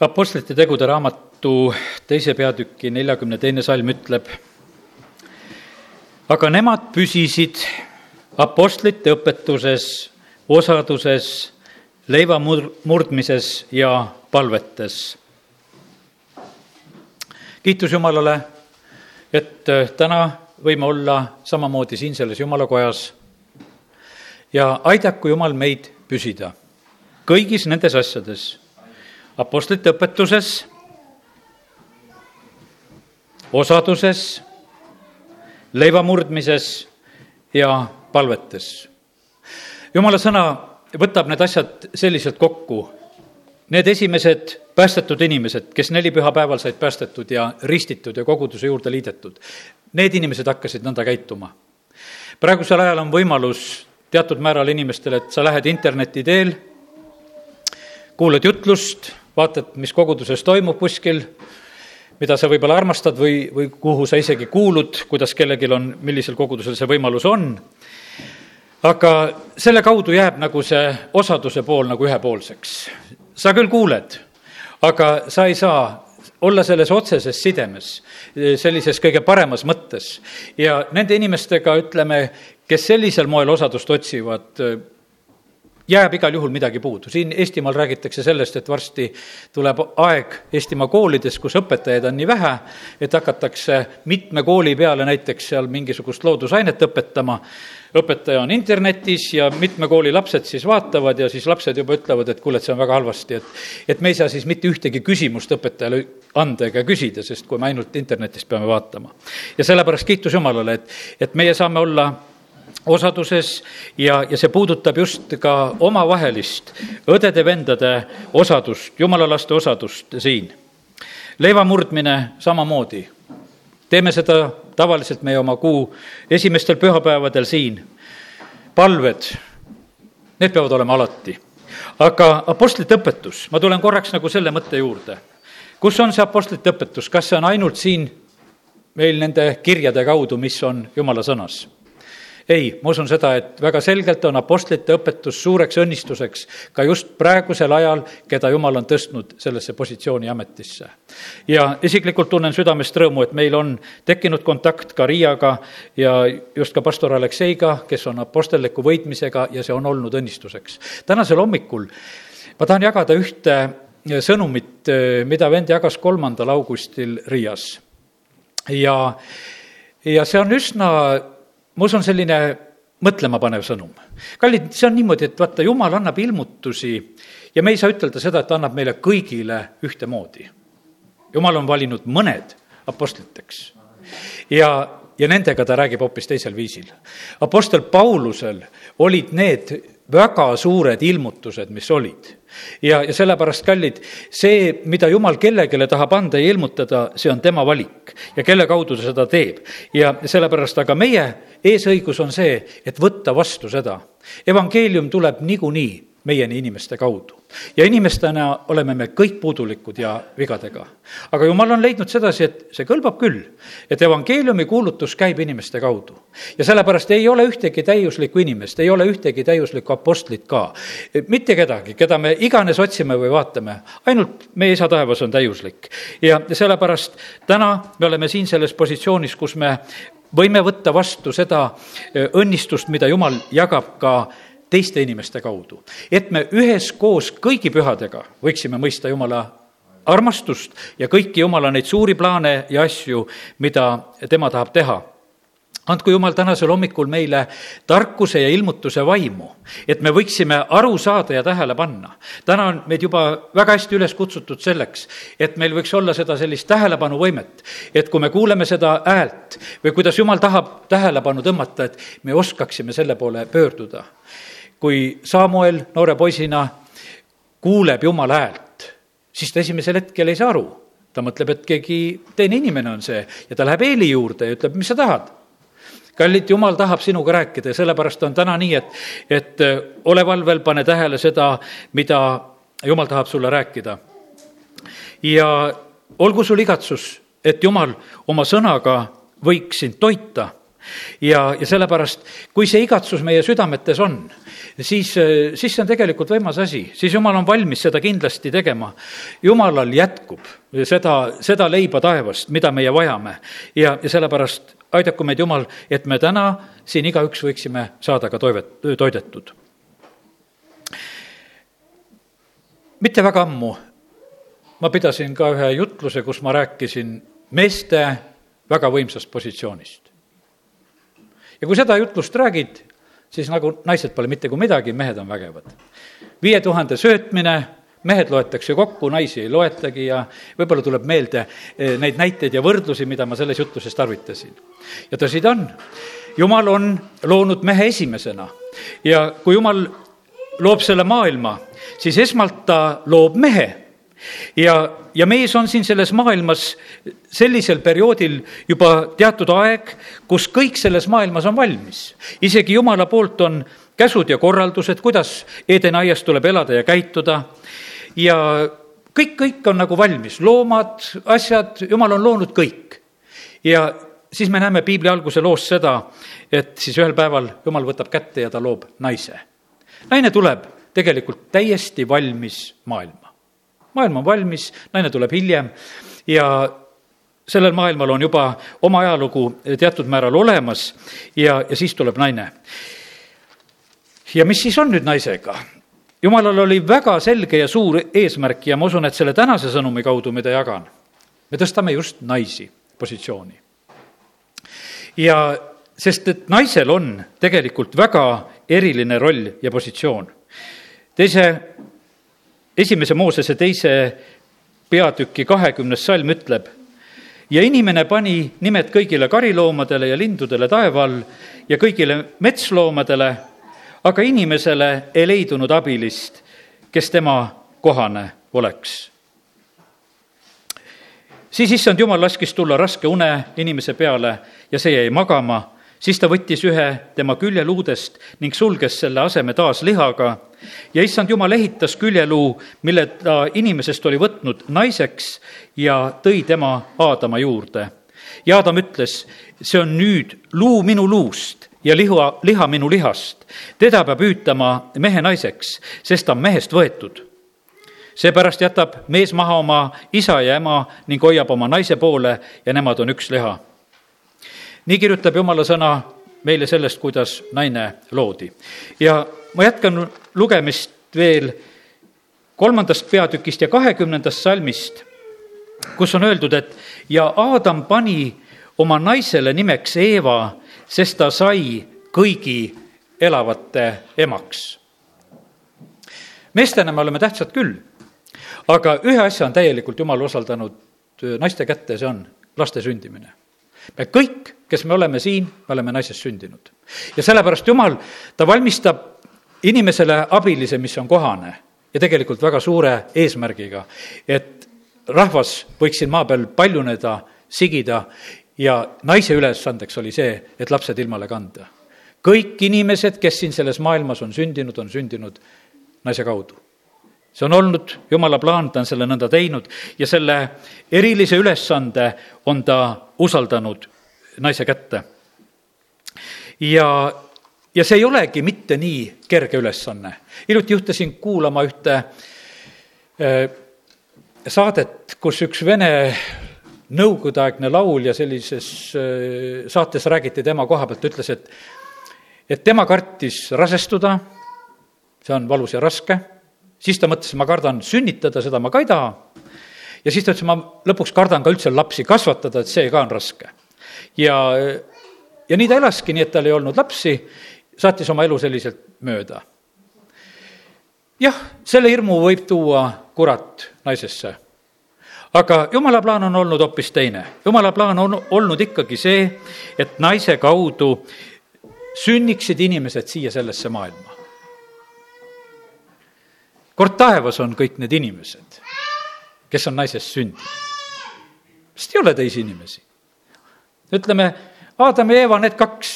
Apostlite tegude raamatu teise peatüki neljakümne teine salm ütleb, aga nemad püsisid apostlite õpetuses, osaduses, leiva mur-, murdmises ja palvetes. kiitus Jumalale, et täna võime olla samamoodi siin selles Jumala kojas ja aidaku Jumal meid püsida kõigis nendes asjades apostlite õpetuses, osaduses, leiva murdmises ja palvetes. jumala sõna võtab need asjad selliselt kokku. Need esimesed päästetud inimesed, kes neli pühapäeval said päästetud ja ristitud ja koguduse juurde liidetud, need inimesed hakkasid nõnda käituma. praegusel ajal on võimalus teatud määral inimestel, et sa lähed interneti teel, kuulad jutlust vaatad, mis koguduses toimub kuskil, mida sa võib-olla armastad või, või kuhu sa isegi kuulud, kuidas kellelgi on, millisel kogudusel see võimalus on. aga selle kaudu jääb nagu see osaduse pool nagu ühepoolseks. sa küll kuuled, aga sa ei saa olla selles otseses sidemes, sellises kõige paremas mõttes. ja nende inimestega, ütleme, kes sellisel moel osadust otsivad, jääb igal juhul midagi puudu. siin Eestimaal räägitakse sellest, et varsti tuleb aeg Eestimaa koolides, kus õpetajaid on nii vähe, et hakatakse mitme kooli peale näiteks seal mingisugust loodusainet õpetama, õpetaja on internetis ja mitme kooli lapsed siis vaatavad ja siis lapsed juba ütlevad, et kuule, et see on väga halvasti, et et me ei saa siis mitte ühtegi küsimust õpetajale anda ega küsida, sest kui me ainult internetist peame vaatama. ja sellepärast kiitus Jumalale, et, et meie saame olla osaduses ja, ja see puudutab just ka omavahelist õdede-vendade osadust, jumala laste osadust siin. leiva murdmine samamoodi. teeme seda tavaliselt meie oma kuu esimestel pühapäevadel siin. palved, need peavad olema alati. aga apostlite õpetus, ma tulen korraks nagu selle mõtte juurde. kus on see apostlite õpetus, kas see on ainult siin meil nende kirjade kaudu, mis on jumala sõnas? Ei, ma usun seda, et väga selgelt on apostlite õpetus suureks õnnistuseks ka just praegusel ajal, keda Jumal on tõstnud sellesse positsiooni ametisse. ja isiklikult tunnen südamest rõõmu, et meil on tekkinud kontakt ka Riiaga ja just ka pastor Alekseiga, kes on apostelliku võitmisega ja see on olnud õnnistuseks. tänasel hommikul ma tahan jagada ühte sõnumit, mida vend jagas kolmandal augustil Riias. ja, ja see on üsna ma usun, selline mõtlemapanev sõnum. kallid, see on niimoodi, et vaata, jumal annab ilmutusi ja me ei saa ütelda seda, et ta annab meile kõigile ühtemoodi. jumal on valinud mõned apostliteks ja, ja nendega ta räägib hoopis teisel viisil. Apostel Paulusel olid need väga suured ilmutused, mis olid. ja, ja sellepärast, kallid, see, mida jumal kellelegi tahab anda ja ilmutada, see on tema valik ja kelle kaudu ta seda teeb. ja sellepärast, aga meie eesõigus on see, et võtta vastu seda. evangeelium tuleb niikuinii meieni inimeste kaudu. ja inimestena oleme me kõik puudulikud ja vigadega. aga jumal on leidnud sedasi, et see kõlbab küll, et evangeeliumi kuulutus käib inimeste kaudu. ja sellepärast ei ole ühtegi täiuslikku inimest, ei ole ühtegi täiuslikku apostlit ka. mitte kedagi, keda me iganes otsime või vaatame, ainult meie isa taevas on täiuslik. ja sellepärast täna me oleme siin selles positsioonis, kus me võime võtta vastu seda õnnistust, mida Jumal jagab ka teiste inimeste kaudu. et me üheskoos kõigi pühadega võiksime mõista Jumala armastust ja kõiki Jumala neid suuri plaane ja asju, mida tema tahab teha andku Jumal tänasel hommikul meile tarkuse ja ilmutuse vaimu, et me võiksime aru saada ja tähele panna. täna on meid juba väga hästi üles kutsutud selleks, et meil võiks olla seda sellist tähelepanuvõimet, et kui me kuuleme seda häält või kuidas Jumal tahab tähelepanu tõmmata, et me oskaksime selle poole pöörduda kui Samuel noore poisina kuuleb Jumala häält, siis ta esimesel hetkel ei saa aru. ta mõtleb, et keegi teine inimene on see ja ta läheb Eeli juurde ja ütleb, mis sa tahad kallid, jumal tahab sinuga rääkida ja sellepärast on täna nii, et, et äh, ole valvel, pane tähele seda, mida jumal tahab sulle rääkida. ja olgu sul igatsus, et jumal oma sõnaga võiks sind toita ja, ja sellepärast, kui see igatsus meie südametes on, siis, siis see on tegelikult võimas asi, siis jumal on valmis seda kindlasti tegema. jumalal jätkub seda, seda leiba taevast, mida meie vajame ja, ja sellepärast aidaku meid Jumal, et me täna siin igaüks võiksime saada ka toivet, toidetud. mitte väga ammu ma pidasin ka ühe jutluse, kus ma rääkisin meeste väga võimsast positsioonist ja kui seda jutlust räägid, siis nagu naised pole mitte kui midagi, mehed on vägevad. viie tuhande söötmine, mehed loetakse kokku, naisi ei loetagi ja võib-olla tuleb meelde eh, neid näiteid ja võrdlusi, mida ma selles jutluses tarvitasin. ja tõsi ta on, jumal on loonud mehe esimesena ja kui jumal loob selle maailma, siis esmalt ta loob mehe ja, ja mees on siin selles maailmas sellisel perioodil juba teatud aeg, kus kõik selles maailmas on valmis. isegi jumala poolt on käsud ja korraldused, kuidas Edeni aias tuleb elada ja käituda ja kõik, kõik on nagu valmis, loomad, asjad, jumal on loonud kõik. ja siis me näeme piibli alguse loos seda, et siis ühel päeval jumal võtab kätte ja ta loob naise. naine tuleb tegelikult täiesti valmis maailma maailm on valmis, naine tuleb hiljem ja sellel maailmal on juba oma ajalugu teatud määral olemas ja, ja siis tuleb naine. ja mis siis on nüüd naisega? jumalal oli väga selge ja suur eesmärk ja ma usun, et selle tänase sõnumi kaudu, mida jagan, me tõstame just naisi positsiooni. ja sest et naisel on tegelikult väga eriline roll ja positsioon. teise esimese Moosese teise peatüki kahekümnes salm ütleb, ja inimene pani nimed kõigile kariloomadele ja lindudele taeva all ja kõigile metsloomadele, aga inimesele ei leidunud abilist, kes tema kohane oleks. siis issand jumal laskis tulla raske une inimese peale ja see jäi magama siis ta võttis ühe tema küljeluudest ning sulges selle aseme taas lihaga ja issand jumal ehitas küljeluu, mille ta inimesest oli võtnud naiseks ja tõi tema Aadama juurde. ja Aadam ütles, see on nüüd luu minu luust ja liha, liha minu lihast. teda peab hüütama mehe naiseks, sest ta on mehest võetud seepärast jätab mees maha oma isa ja ema ning hoiab oma naise poole ja nemad on üks liha nii kirjutab jumala sõna meile sellest, kuidas naine loodi. ja ma jätkan lugemist veel kolmandast peatükist ja kahekümnendast salmist, kus on öeldud, et ja Aadam pani oma naisele nimeks Eeva, sest ta sai kõigi elavate emaks. meestena me oleme tähtsad küll, aga ühe asja on täielikult Jumal usaldanud naiste kätte, see on laste sündimine me kõik, kes me oleme siin, me oleme naisest sündinud. ja sellepärast Jumal, ta valmistab inimesele abilise, mis on kohane ja tegelikult väga suure eesmärgiga, et rahvas võiks siin maa peal paljuneda, sigida ja naise ülesandeks oli see, et lapsed ilmale kanda. kõik inimesed, kes siin selles maailmas on sündinud, on sündinud naise kaudu see on olnud jumala plaan, ta on selle nõnda teinud ja selle erilise ülesande on ta usaldanud naise kätte. ja, ja see ei olegi mitte nii kerge ülesanne. hiljuti juhtusin kuulama ühte äh, saadet, kus üks vene nõukogudeaegne laulja sellises äh, saates räägiti tema koha pealt, ütles, et et tema kartis rasestuda, see on valus ja raske siis ta mõtles, ma kardan sünnitada, seda ma ka ei taha. ja siis ta ütles, ma lõpuks kardan ka üldse lapsi kasvatada, et see ka on raske. Ja, ja nii ta elaski, nii et tal ei olnud lapsi, saatis oma elu selliselt mööda. jah, selle hirmu võib tuua kurat naisesse. aga jumala plaan on olnud hoopis teine. jumala plaan on olnud ikkagi see, et naise kaudu sünniksid inimesed siia sellesse maailma kord taevas on kõik need inimesed, kes on naisest sündinud. sest ei ole teisi inimesi. Ütleme, Aadam ja Eeva, need kaks,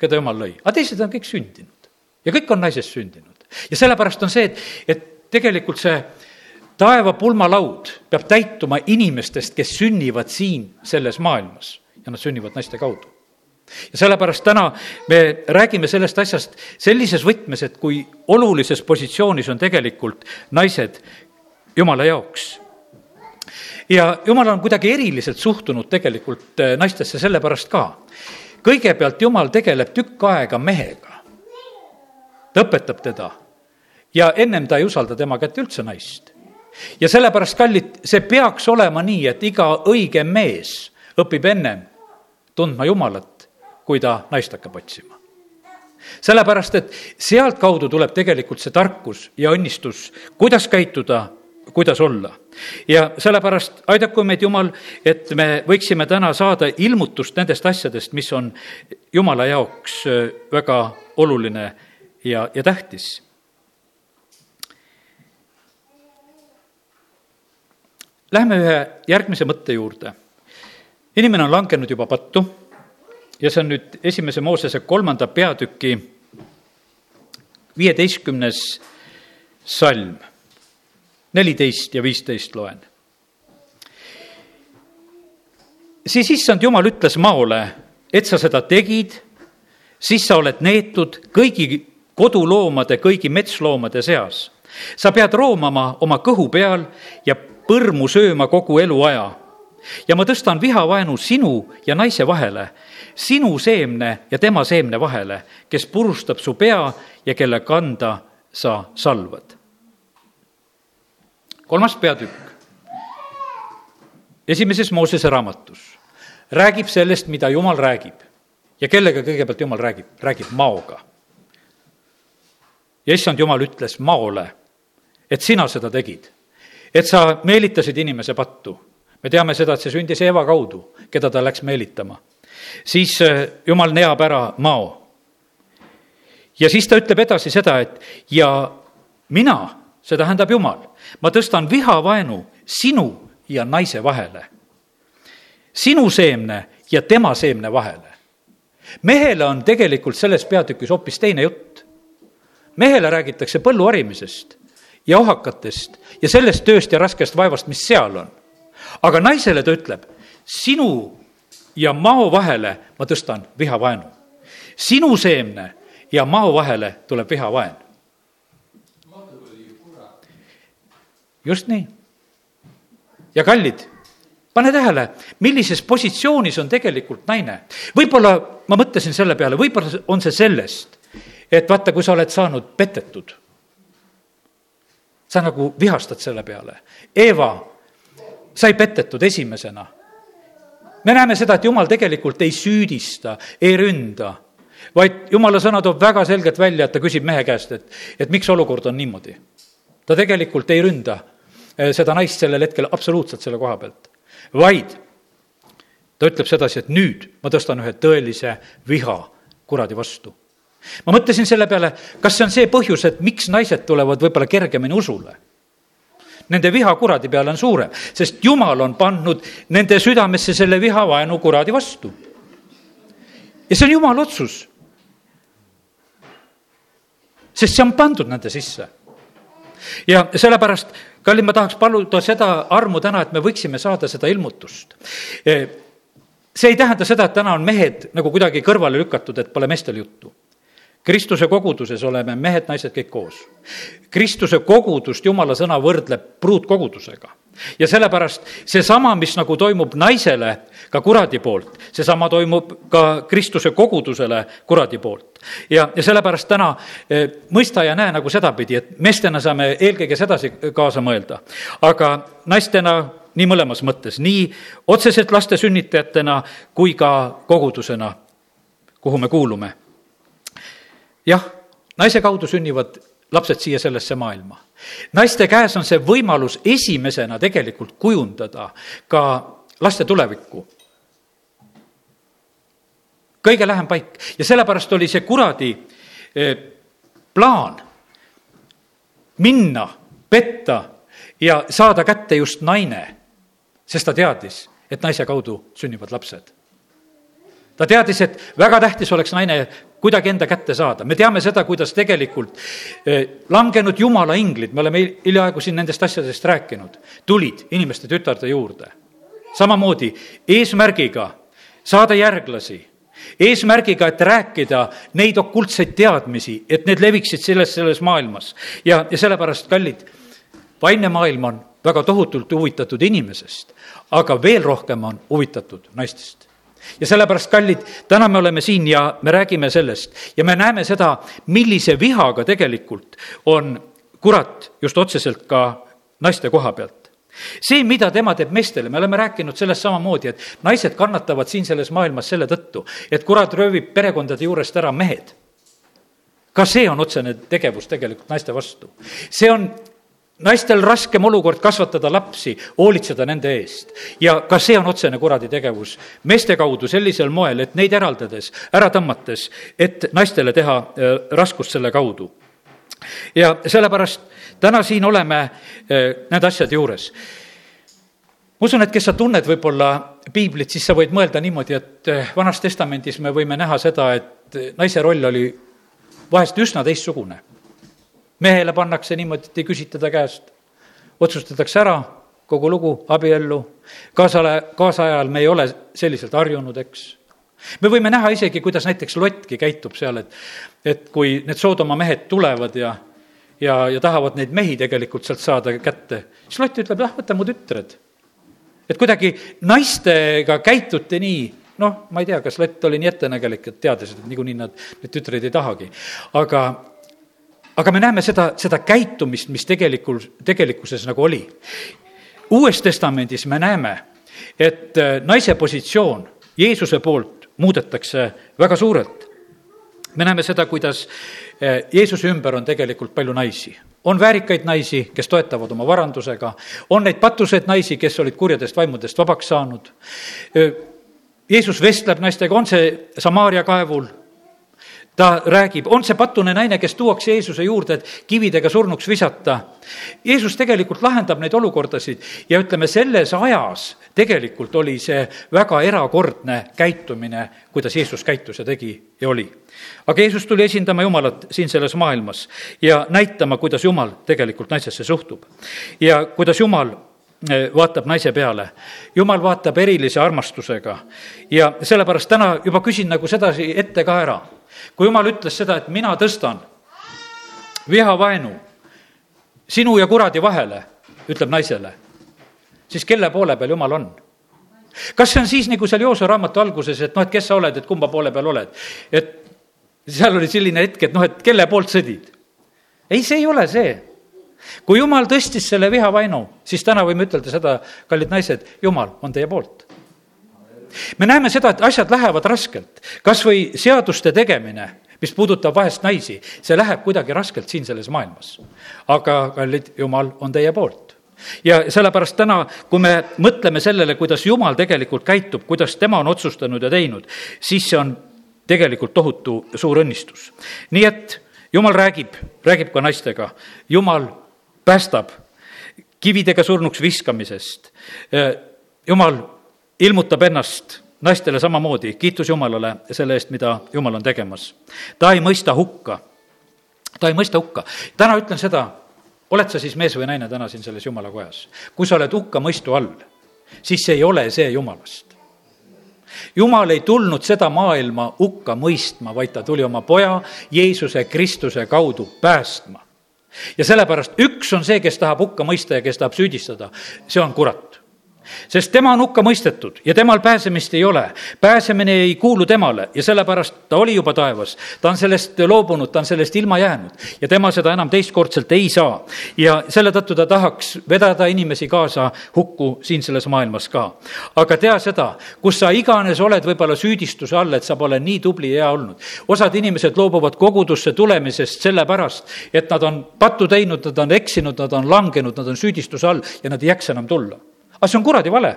keda jumal lõi, aga teised on kõik sündinud ja kõik on naisest sündinud. ja sellepärast on see, et, et tegelikult see taeva pulmalaud peab täituma inimestest, kes sünnivad siin selles maailmas ja nad sünnivad naiste kaudu. ja sellepärast täna me räägime sellest asjast sellises võtmes, et kui olulises positsioonis on tegelikult naised jumala jaoks ja jumal on kuidagi eriliselt suhtunud tegelikult eh, naistesse sellepärast ka. kõigepealt jumal tegeleb tükk aega mehega. ta õpetab teda ja ennem ta ei usalda tema kätte üldse naist. ja sellepärast, kallid, see peaks olema nii, et iga õige mees õpib ennem tundma Jumalat, kui ta naist hakkab otsima sellepärast, et sealtkaudu tuleb tegelikult see tarkus ja õnnistus, kuidas käituda kuidas olla. ja sellepärast aidaku meid Jumal, et me võiksime täna saada ilmutust nendest asjadest, mis on Jumala jaoks äh, väga oluline ja, ja tähtis. Lähme ühe järgmise mõtte juurde. inimene on langenud juba pattu ja see on nüüd esimese Moosese kolmanda peatüki viieteistkümnes salm neliteist ja viisteist loen. siis issand jumal ütles maole, et sa seda tegid, siis sa oled neetud kõigi koduloomade, kõigi metsloomade seas. sa pead roomama oma kõhu peal ja põrmu sööma kogu eluaja. ja ma tõstan vihavaenu sinu ja naise vahele, sinu seemne ja tema seemne vahele, kes purustab su pea ja kelle kanda sa salvad kolmas peatükk esimeses Moosese raamatus räägib sellest, mida Jumal räägib. ja kellega kõigepealt Jumal räägib? räägib Maoga. ja issand Jumal ütles Maole, et sina seda tegid, et sa meelitasid inimese pattu. me teame seda, et see sündis Eeva kaudu, keda ta läks meelitama. siis äh, Jumal neab ära Mao. ja siis ta ütleb edasi seda, et ja mina see tähendab Jumal. ma tõstan vihavaenu sinu ja naise vahele. sinu seemne ja tema seemne vahele. mehele on tegelikult selles peatükis hoopis teine jutt. mehele räägitakse põllu harimisest ja ohakatest ja sellest tööst ja raskest vaevast, mis seal on. aga naisele ta ütleb, sinu ja mao vahele ma tõstan vihavaenu. sinu seemne ja mao vahele tuleb vihavaen just nii. ja kallid, pane tähele, millises positsioonis on tegelikult naine. võib-olla ma mõtlesin selle peale, võib-olla on see sellest, et vaata, kui sa oled saanud petetud, sa nagu vihastad selle peale. Eeva sai petetud esimesena. me näeme seda, et jumal tegelikult ei süüdista, ei ründa, vaid jumala sõna toob väga selgelt välja, et ta küsib mehe käest, et, et miks olukord on niimoodi ta tegelikult ei ründa seda naist sellel hetkel absoluutselt selle koha pealt, vaid ta ütleb sedasi, et nüüd ma tõstan ühe tõelise viha kuradi vastu. ma mõtlesin selle peale, kas see on see põhjus, et miks naised tulevad võib-olla kergemini usule nende viha kuradi peale on suurem, sest jumal on pannud nende südamesse selle viha vaenu kuradi vastu. ja see on jumala otsus. sest see on pandud nende sisse ja sellepärast, kallid, ma tahaks paluda seda armu täna, et me võiksime saada seda ilmutust. see ei tähenda seda, et täna on mehed nagu kuidagi kõrvale lükatud, et pole meestel juttu Kristuse koguduses oleme mehed, naised kõik koos. Kristuse kogudust jumala sõna võrdleb pruutkogudusega. ja sellepärast seesama, mis nagu toimub naisele ka kuradi poolt, seesama toimub ka Kristuse kogudusele kuradi poolt. ja, ja sellepärast täna e, mõista ja näe nagu sedapidi, et meestena saame eelkõige sedasi kaasa mõelda, aga naistena nii mõlemas mõttes, nii otseselt laste sünnitajatena kui ka kogudusena, kuhu me kuulume jah, naise kaudu sünnivad lapsed siia sellesse maailma. naiste käes on see võimalus esimesena tegelikult kujundada ka laste tulevikku. kõige lähem paik ja sellepärast oli see kuradi eh, plaan minna, petta ja saada kätte just naine, sest ta teadis, et naise kaudu sünnivad lapsed ta teadis, et väga tähtis oleks naine kuidagi enda kätte saada. me teame seda, kuidas tegelikult eh, langenud jumala inglid, me oleme hiljaaegu siin nendest asjadest rääkinud, tulid inimeste tütarde juurde. samamoodi eesmärgiga saada järglasi eesmärgiga, et rääkida neid okultseid teadmisi, et need leviksid selles, selles maailmas. ja, ja sellepärast, kallid, vaimne maailm on väga tohutult huvitatud inimesest, aga veel rohkem on huvitatud naistest ja sellepärast, kallid, täna me oleme siin ja me räägime sellest ja me näeme seda, millise vihaga tegelikult on kurat just otseselt ka naiste koha pealt see, mida tema teeb meestele, me oleme rääkinud sellest samamoodi, et naised kannatavad siin selles maailmas selle tõttu, et kurat röövib perekondade juurest ära mehed. ka see on otsene tegevus tegelikult naiste vastu. see on naistel raskem olukord kasvatada lapsi, hoolitseda nende eest. ja ka see on otsene kuradi tegevus meeste kaudu sellisel moel, et neid eraldades, ära tõmmates, et naistele teha äh, raskust selle kaudu. ja sellepärast täna siin oleme äh, nende asjade juures. ma usun, et kes sa tunned võib-olla piiblit, siis sa võid mõelda niimoodi, et äh, Vanas Testamendis me võime näha seda, et naise roll oli vahest üsna teistsugune mehele pannakse niimoodi, et ei küsita ta käest. otsustatakse ära, kogu lugu, abiellu. kaasale, kaasajal me ei ole selliselt harjunud, eks. me võime näha isegi, kuidas näiteks Lottki käitub seal, et, et kui need Soodoma mehed tulevad ja, ja, ja tahavad neid mehi tegelikult sealt saada kätte, siis Lott ütleb, jah, võta mu tütred. et kuidagi naistega käituti nii, noh, ma ei tea, kas Lott oli nii ettenägelik, et teadis, et niikuinii nad, neid tütreid ei tahagi. aga, aga me näeme seda, seda käitumist, mis tegelikult, tegelikkuses nagu oli. uues testamendis me näeme, et äh, naise positsioon Jeesuse poolt muudetakse väga suurelt. me näeme seda, kuidas äh, Jeesuse ümber on tegelikult palju naisi on väärikaid naisi, kes toetavad oma varandusega, on neid patuseid naisi, kes olid kurjadest vaimudest vabaks saanud. Äh, Jeesus vestleb naistega, on see Samaaria kaevul ta räägib, on see patune naine, kes tuuakse Jeesuse juurde, et kividega surnuks visata. Jeesus tegelikult lahendab neid olukordasid ja ütleme, selles ajas tegelikult oli see väga erakordne käitumine, kuidas Jeesus käitus ja tegi ja oli. aga Jeesus tuli esindama Jumalat siin selles maailmas ja näitama, kuidas Jumal tegelikult naisesse suhtub. ja kuidas Jumal vaatab naise peale. jumal vaatab erilise armastusega ja sellepärast täna juba küsin nagu sedasi ette ka ära kui jumal ütles seda, et mina tõstan vihavaenu sinu ja kuradi vahele, ütleb naisele, siis kelle poole peal jumal on? kas see on siis, nagu seal Jooso raamatu alguses, et noh, et kes sa oled, et kumba poole peal oled? et seal oli selline hetk, et noh, et kelle poolt sõdid? ei, see ei ole see. Kui jumal tõstis selle vihavainu, siis täna võime ütelda seda, kallid naised, jumal on teie poolt me näeme seda, et asjad lähevad raskelt, kas või seaduste tegemine, mis puudutab vahest naisi, see läheb kuidagi raskelt siin selles maailmas. aga kallid, Jumal on teie poolt ja sellepärast täna, kui me mõtleme sellele, kuidas Jumal tegelikult käitub, kuidas tema on otsustanud ja teinud, siis see on tegelikult tohutu suur õnnistus. nii et Jumal räägib, räägib ka naistega, Jumal päästab kividega surnuks viskamisest. Jumal ilmutab ennast naistele samamoodi, kiitus Jumalale selle eest, mida Jumal on tegemas. ta ei mõista hukka, ta ei mõista hukka. täna ütlen seda, oled sa siis mees või naine täna siin selles Jumala kojas? kui sa oled hukkamõistu all, siis see ei ole see Jumalast. Jumal ei tulnud seda maailma hukka mõistma, vaid ta tuli oma poja Jeesuse Kristuse kaudu päästma. Ja sellepärast üks on see, kes tahab hukka mõista ja kes tahab süüdistada, see on kurat sest tema on hukka mõistetud ja temal pääsemist ei ole. pääsemine ei kuulu temale ja sellepärast ta oli juba taevas. ta on sellest loobunud, ta on sellest ilma jäänud ja tema seda enam teistkordselt ei saa. ja selle tõttu ta tahaks vedada inimesi kaasa hukku siin selles maailmas ka. aga tea seda, kus sa iganes oled võib-olla süüdistuse all, et sa pole nii tubli ja hea olnud. osad inimesed loobuvad kogudusse tulemisest sellepärast, et nad on pattu teinud, nad on eksinud, nad on langenud, nad on süüdistuse all ja nad ei jaksa enam tulla aga see on kuradi vale.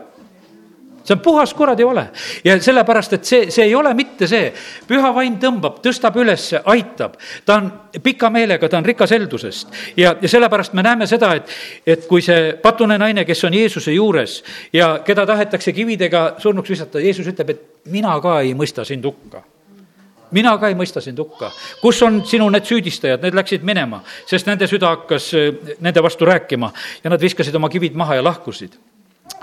See on puhas kuradi vale. Ja sellepärast, et see, see ei ole mitte see, püha vaim tõmbab, tõstab üles, aitab, ta on pika meelega, ta on rikas heldusest ja, ja sellepärast me näeme seda, et, et kui see patune naine, kes on Jeesuse juures ja keda tahetakse kividega surnuks visata, Jeesus ütleb, et mina ka ei mõista sind hukka. Mina ka ei mõista sind hukka. kus on sinu need süüdistajad, need läksid minema, sest nende süda hakkas nende vastu rääkima ja nad viskasid oma kivid maha ja lahkusid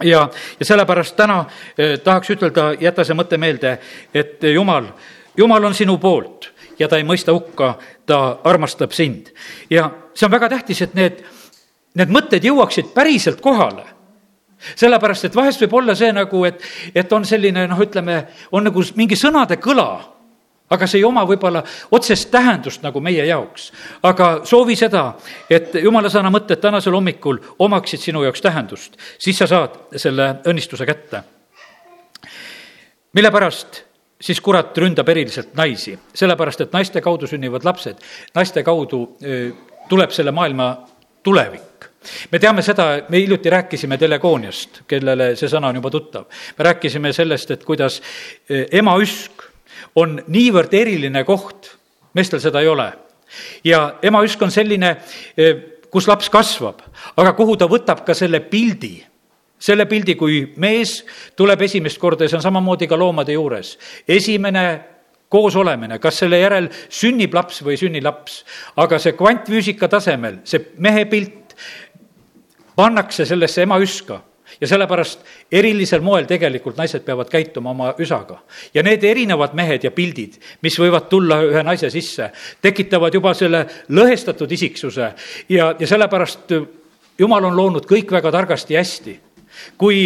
ja, ja sellepärast täna eh, tahaks ütelda, jäta see mõte meelde, et Jumal, Jumal on sinu poolt ja ta ei mõista hukka, ta armastab sind. ja see on väga tähtis, et need, need mõtted jõuaksid päriselt kohale sellepärast, et vahest võib olla see nagu, et, et on selline noh, ütleme, on nagu mingi sõnade kõla aga see ei oma võib-olla otsest tähendust nagu meie jaoks. aga soovi seda, et jumala sõna mõtted tänasel hommikul omaksid sinu jaoks tähendust, siis sa saad selle õnnistuse kätte. mille pärast siis kurat ründab eriliselt naisi, sellepärast et naiste kaudu sünnivad lapsed, naiste kaudu tuleb selle maailma tulevik me teame seda, me hiljuti rääkisime telegooniast, kellele see sõna on juba tuttav. me rääkisime sellest, et kuidas emaüsk on niivõrd eriline koht, meestel seda ei ole. ja emaüsk on selline, kus laps kasvab, aga kuhu ta võtab ka selle pildi selle pildi, kui mees tuleb esimest korda ja see on samamoodi ka loomade juures. esimene koos olemine, kas selle järel sünnib laps või ei sünni laps, aga see kvantfüüsika tasemel, see mehe pilt pannakse sellesse ema üska ja sellepärast erilisel moel tegelikult naised peavad käituma oma üsaga. ja need erinevad mehed ja pildid, mis võivad tulla ühe naise sisse, tekitavad juba selle lõhestatud isiksuse. Ja, ja sellepärast jumal on loonud kõik väga targasti ja hästi. Kui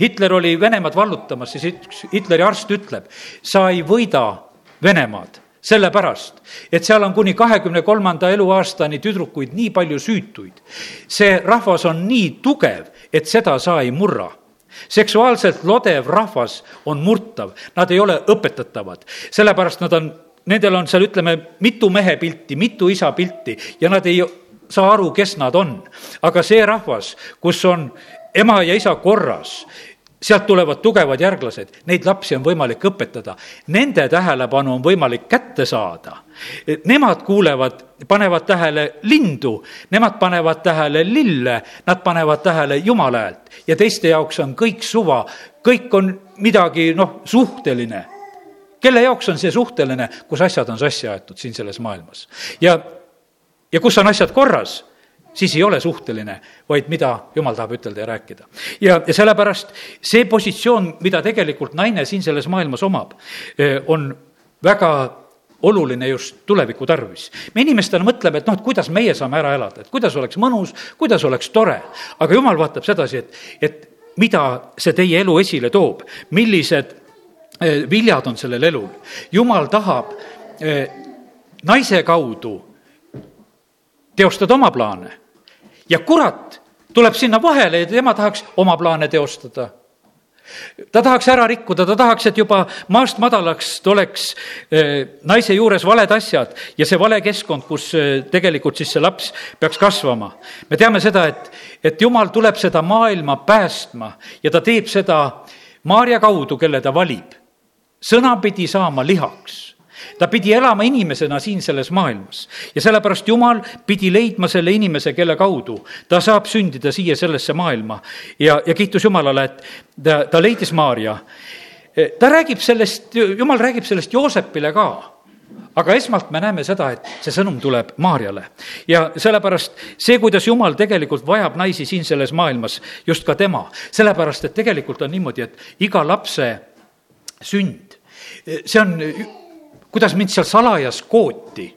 Hitler oli Venemaad vallutamas, siis üks Hitleri arst ütleb, sa ei võida Venemaad sellepärast, et seal on kuni kahekümne kolmanda eluaastani tüdrukuid nii palju süütuid. see rahvas on nii tugev, et seda sa ei murra seksuaalselt lodev rahvas on murtav, nad ei ole õpetatavad, sellepärast nad on, nendel on seal, ütleme, mitu mehe pilti, mitu isa pilti ja nad ei saa aru, kes nad on. aga see rahvas, kus on ema ja isa korras, sealt tulevad tugevad järglased, neid lapsi on võimalik õpetada, nende tähelepanu on võimalik kätte saada. Nemad kuulevad, panevad tähele lindu, nemad panevad tähele lille, nad panevad tähele Jumala häält ja teiste jaoks on kõik suva, kõik on midagi, noh, suhteline. Kelle jaoks on see suhteline, kus asjad on sassi aetud siin selles maailmas? Ja, ja kus on asjad korras siis ei ole suhteline, vaid mida jumal tahab ütelda ja rääkida. ja, ja sellepärast see positsioon, mida tegelikult naine siin selles maailmas omab, eh, on väga oluline just tuleviku tarvis. me inimestena mõtleme, et noh, et kuidas meie saame ära elada, et kuidas oleks mõnus, kuidas oleks tore, aga jumal vaatab sedasi, et, et mida see teie elu esile toob, millised eh, viljad on sellel elul. jumal tahab eh, naise kaudu teostada oma plaane ja kurat tuleb sinna vahele ja tema tahaks oma plaane teostada ta tahaks ära rikkuda, ta tahaks, et juba maast madalaks oleks eh, naise juures valed asjad ja see vale keskkond, kus eh, tegelikult siis see laps peaks kasvama. me teame seda, et, et jumal tuleb seda maailma päästma ja ta teeb seda Maarja kaudu, kelle ta valib. sõna pidi saama lihaks ta pidi elama inimesena siin selles maailmas ja sellepärast Jumal pidi leidma selle inimese, kelle kaudu ta saab sündida siia sellesse maailma. ja, ja kiitus Jumalale, et ta, ta leidis Maarja. ta räägib sellest, Jumal räägib sellest Joosepile ka aga esmalt me näeme seda, et see sõnum tuleb Maarjale. ja sellepärast see, kuidas Jumal tegelikult vajab naisi siin selles maailmas, just ka tema, sellepärast et tegelikult on niimoodi, et iga lapse sünd, see on kuidas mind seal salajas kooti.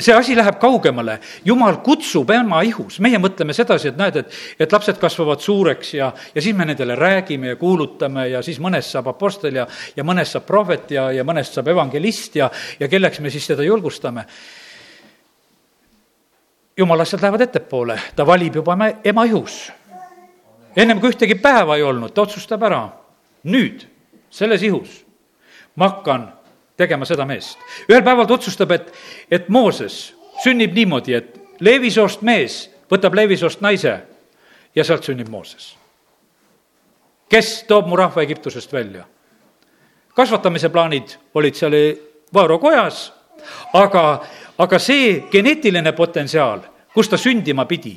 See asi läheb kaugemale, jumal kutsub ema ihus, meie mõtleme sedasi, et näed, et, et lapsed kasvavad suureks ja, ja siis me nendele räägime ja kuulutame ja siis mõnest saab apostel ja, ja mõnest saab prohvet ja, ja mõnest saab evangelist ja, ja kelleks me siis teda julgustame. jumala asjad lähevad ettepoole, ta valib juba ema, ema ihus. ennem kui ühtegi päeva ei olnud, ta otsustab ära, nüüd, selles ihus, ma hakkan tegema seda meest. ühel päeval ta otsustab, et, et Mooses sünnib niimoodi, et Leevisoost mees võtab Leevisoost naise ja sealt sünnib Mooses. kes toob mu rahva Egiptusest välja? kasvatamise plaanid olid seal Vaaro kojas, aga, aga see geneetiline potentsiaal, kus ta sündima pidi,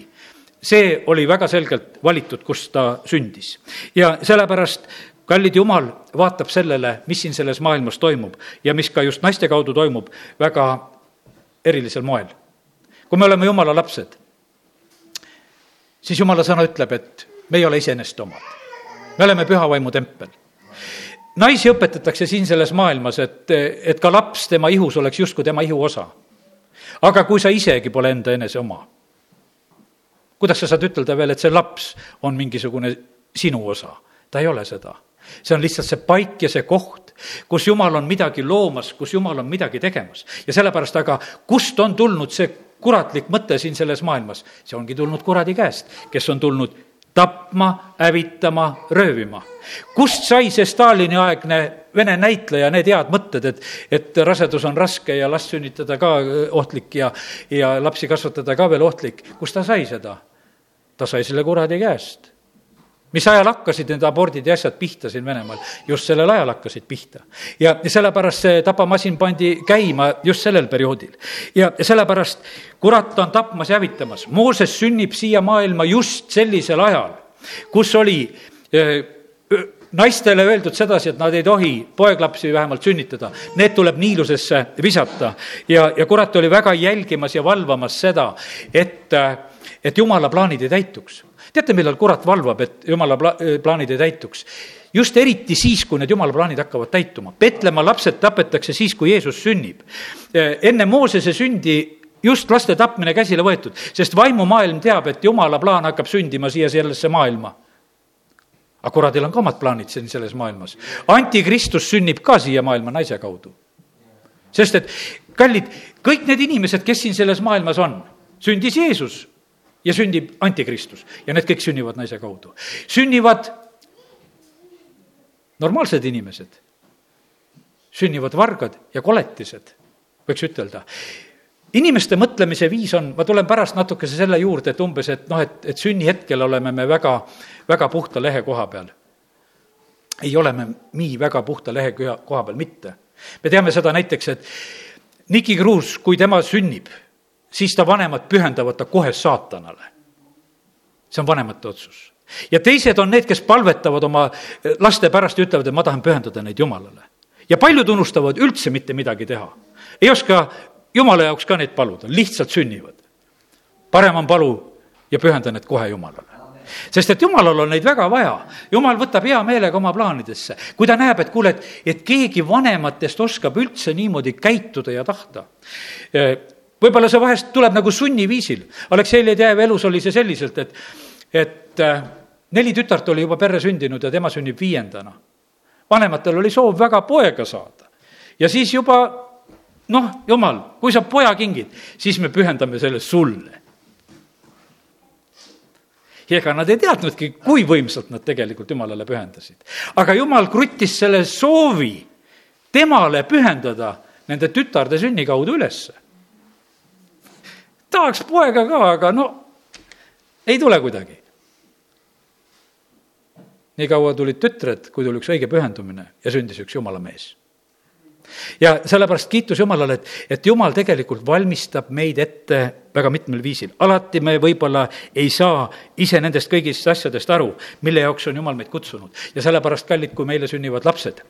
see oli väga selgelt valitud, kus ta sündis. ja sellepärast kallid Jumal vaatab sellele, mis siin selles maailmas toimub ja mis ka just naiste kaudu toimub väga erilisel moel. kui me oleme Jumala lapsed, siis Jumala sõna ütleb, et me ei ole iseenesest omad. me oleme püha vaimu tempel naisi õpetatakse siin selles maailmas, et, et ka laps tema ihus oleks justkui tema ihu osa. aga kui sa isegi pole enda enese oma, kuidas sa saad ütelda veel, et see laps on mingisugune sinu osa? ta ei ole seda. See on lihtsalt see paik ja see koht, kus Jumal on midagi loomas, kus Jumal on midagi tegemas. ja sellepärast aga, kust on tulnud see kuratlik mõte siin selles maailmas? see ongi tulnud kuradi käest, kes on tulnud tapma, hävitama, röövima. kust sai see Stalini aegne Vene näitleja need head mõtted, et, et rasedus on raske ja last sünnitada ka ohtlik ja, ja lapsi kasvatada ka veel ohtlik, kust ta sai seda? ta sai selle kuradi käest mis ajal hakkasid need abordid ja asjad pihta siin Venemaal? just sellel ajal hakkasid pihta. ja, sellepärast see tapamasin pandi käima just sellel perioodil. ja sellepärast kurat on tapmas ja hävitamas. Mooses sünnib siia maailma just sellisel ajal, kus oli eh, naistele öeldud sedasi, et nad ei tohi poeglapsi vähemalt sünnitada, need tuleb niilusesse visata. ja, ja kurat oli väga jälgimas ja valvamas seda, et, et jumala plaanid ei täituks teate, millal kurat valvab, et jumala pla-, plaanid ei täituks? just eriti siis, kui need jumala plaanid hakkavad täituma. Petlemma lapsed tapetakse siis, kui Jeesus sünnib. enne Moosese sündi just laste tapmine käsile võetud, sest vaimumaailm teab, et jumala plaan hakkab sündima siia sellesse maailma. aga kuradil on ka omad plaanid siin selles maailmas. antikristus sünnib ka siia maailma naise kaudu. sest et, kallid, kõik need inimesed, kes siin selles maailmas on, sündis Jeesus ja sünnib antikristus ja need kõik sünnivad naise kaudu. sünnivad normaalsed inimesed, sünnivad vargad ja koletised, võiks ütelda. inimeste mõtlemise viis on, ma tulen pärast natukese selle juurde, et umbes, et noh, et, et sünnihetkel oleme me väga, väga puhta lehe koha peal. ei ole me nii väga puhta lehe koha peal mitte. me teame seda näiteks, et Niki Kruus, kui tema sünnib siis ta vanemad pühendavad ta kohe saatanale. see on vanemate otsus. ja teised on need, kes palvetavad oma laste pärast ja ütlevad, et ma tahan pühendada neid Jumalale. ja paljud unustavad üldse mitte midagi teha. ei oska Jumala jaoks ka neid paluda, lihtsalt sünnivad. parem on palu ja pühenda need kohe Jumalale sest et jumalal on neid väga vaja. jumal võtab hea meelega oma plaanidesse, kui ta näeb, et kuule, et, et keegi vanematest oskab üldse niimoodi käituda ja tahta võib-olla see vahest tuleb nagu sunniviisil. Aleksei Ledejev elus oli see selliselt, et, et äh, neli tütart oli juba perre sündinud ja tema sünnib viiendana. vanematel oli soov väga poega saada. ja siis juba noh, jumal, kui sa poja kingid, siis me pühendame selle sulle. ja ega nad ei teadnudki, kui võimsalt nad tegelikult Jumalale pühendasid. aga Jumal kruttis selle soovi temale pühendada nende tütarde sünni kaudu ülesse tahaks poega ka, aga no ei tule kuidagi. nii kaua tulid tütred, kui tuli üks õige pühendumine ja sündis üks jumala mees ja sellepärast kiitus Jumalale, et, et Jumal tegelikult valmistab meid ette väga mitmel viisil. alati me võib-olla ei saa ise nendest kõigist asjadest aru, mille jaoks on Jumal meid kutsunud. ja sellepärast, kallid, kui meile sünnivad lapsed,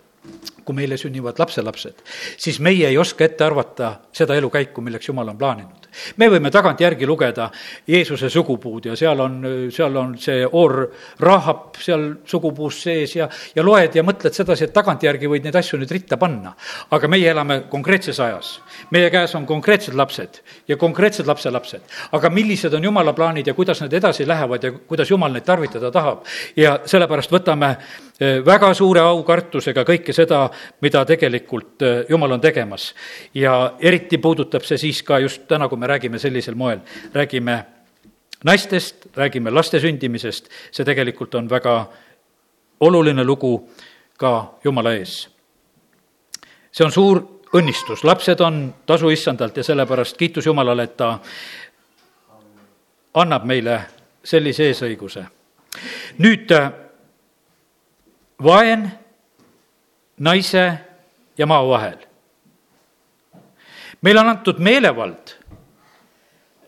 kui meile sünnivad lapselapsed, siis meie ei oska ette arvata seda elukäiku, milleks Jumal on plaaninud me võime tagantjärgi lugeda Jeesuse sugupuud ja seal on, seal on see oor Rahab seal sugupuus sees ja, ja loed ja mõtled sedasi, et tagantjärgi võid neid asju nüüd ritta panna. aga meie elame konkreetses ajas. meie käes on konkreetsed lapsed ja konkreetsed lapselapsed. aga millised on jumala plaanid ja kuidas need edasi lähevad ja kuidas jumal neid tarvitada tahab. ja sellepärast võtame eh, väga suure aukartusega kõike seda, mida tegelikult eh, jumal on tegemas. ja eriti puudutab see siis ka just täna, kui me räägime sellisel moel, räägime naistest, räägime laste sündimisest, see tegelikult on väga oluline lugu ka Jumala ees. see on suur õnnistus, lapsed on tasu issandalt ja sellepärast kiitus Jumalale, et ta annab meile sellise eesõiguse. nüüd vaen naise ja maa vahel. meile on antud meelevald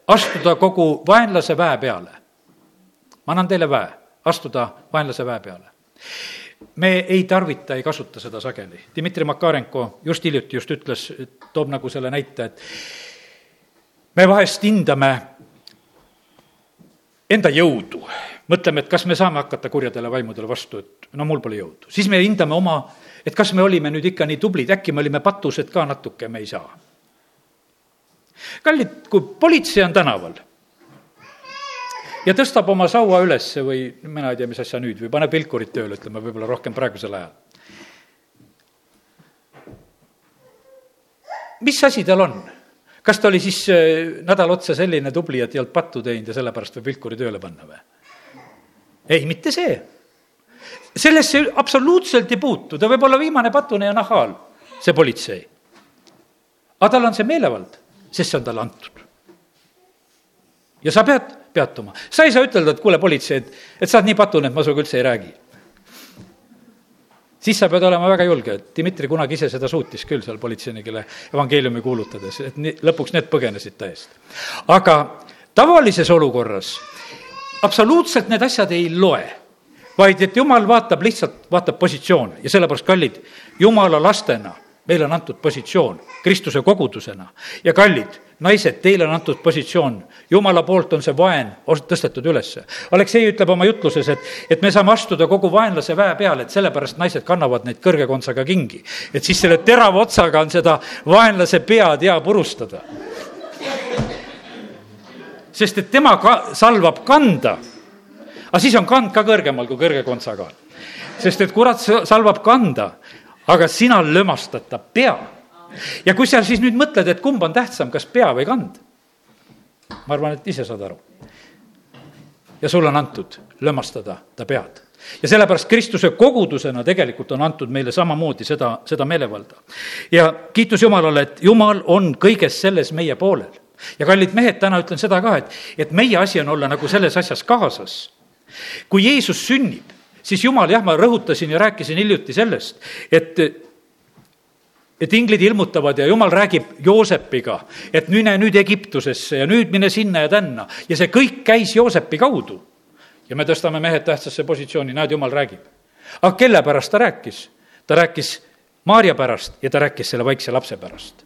astuda kogu vaenlase väe peale. ma annan teile väe, astuda vaenlase väe peale. me ei tarvita, ei kasuta seda sageli. Dmitri Makarenko just hiljuti just ütles, toob nagu selle näite, et me vahest hindame enda jõudu. mõtleme, et kas me saame hakata kurjadele vaimudele vastu, et no mul pole jõudu. siis me hindame oma, et kas me olime nüüd ikka nii tublid, äkki me olime patused ka natuke, me ei saa. kallid, kui politsei on tänaval ja tõstab oma saua üles või mina ei tea, mis asja nüüd, või paneb vilkurit tööle, ütleme võib-olla rohkem praegusel ajal. mis asi tal on? kas ta oli siis äh, nädal otsa selline tubli, et ei olnud pattu teinud ja sellepärast võib vilkuri tööle panna või? ei, mitte see. Sellesse absoluutselt ei puutu, ta võib olla viimane patune ja nahaal, see politsei. aga tal on see meelevald, sest see on talle antud. ja sa pead peatuma, sa ei saa ütelda, et kuule, politsei, et, et sa oled nii patune, et ma sinuga üldse ei räägi siis sa pead olema väga julge, et Dmitri kunagi ise seda suutis küll seal politseinikele evangeeliumi kuulutades, et nii, lõpuks need põgenesid ta eest. aga tavalises olukorras absoluutselt need asjad ei loe, vaid et jumal vaatab lihtsalt, vaatab positsioone ja sellepärast, kallid, jumala lastena meile on antud positsioon Kristuse kogudusena ja kallid naised, teile on antud positsioon, jumala poolt on see vaen tõstetud ülesse. Aleksei ütleb oma jutluses, et, et me saame astuda kogu vaenlase väe peale, et sellepärast naised kannavad neid kõrge kontsaga kingi. et siis selle terava otsaga on seda vaenlase pead hea purustada. sest et tema ka-, salvab kanda, aga siis on kand ka kõrgemal kui kõrge kontsaga on. sest et kurat salvab kanda, aga sina lömastad ta pea ja kui sa siis nüüd mõtled, et kumb on tähtsam, kas pea või kand, ma arvan, et ise saad aru. ja sulle on antud lömastada ta pead ja sellepärast Kristuse kogudusena tegelikult on antud meile samamoodi seda, seda meelevalda. ja kiitus Jumalale, et Jumal on kõiges selles meie poolel. ja kallid mehed, täna ütlen seda ka, et, et meie asi on olla nagu selles asjas kaasas. Kui Jeesus sünnib, siis Jumal, jah, ma rõhutasin ja rääkisin hiljuti sellest, et et inglid ilmutavad ja jumal räägib Joosepiga, et mine nüüd Egiptusesse ja nüüd mine sinna ja tänna ja see kõik käis Joosepi kaudu. ja me tõstame mehed tähtsasse positsiooni, näed, jumal räägib. aga kelle pärast ta rääkis? ta rääkis Maarja pärast ja ta rääkis selle väikse lapse pärast.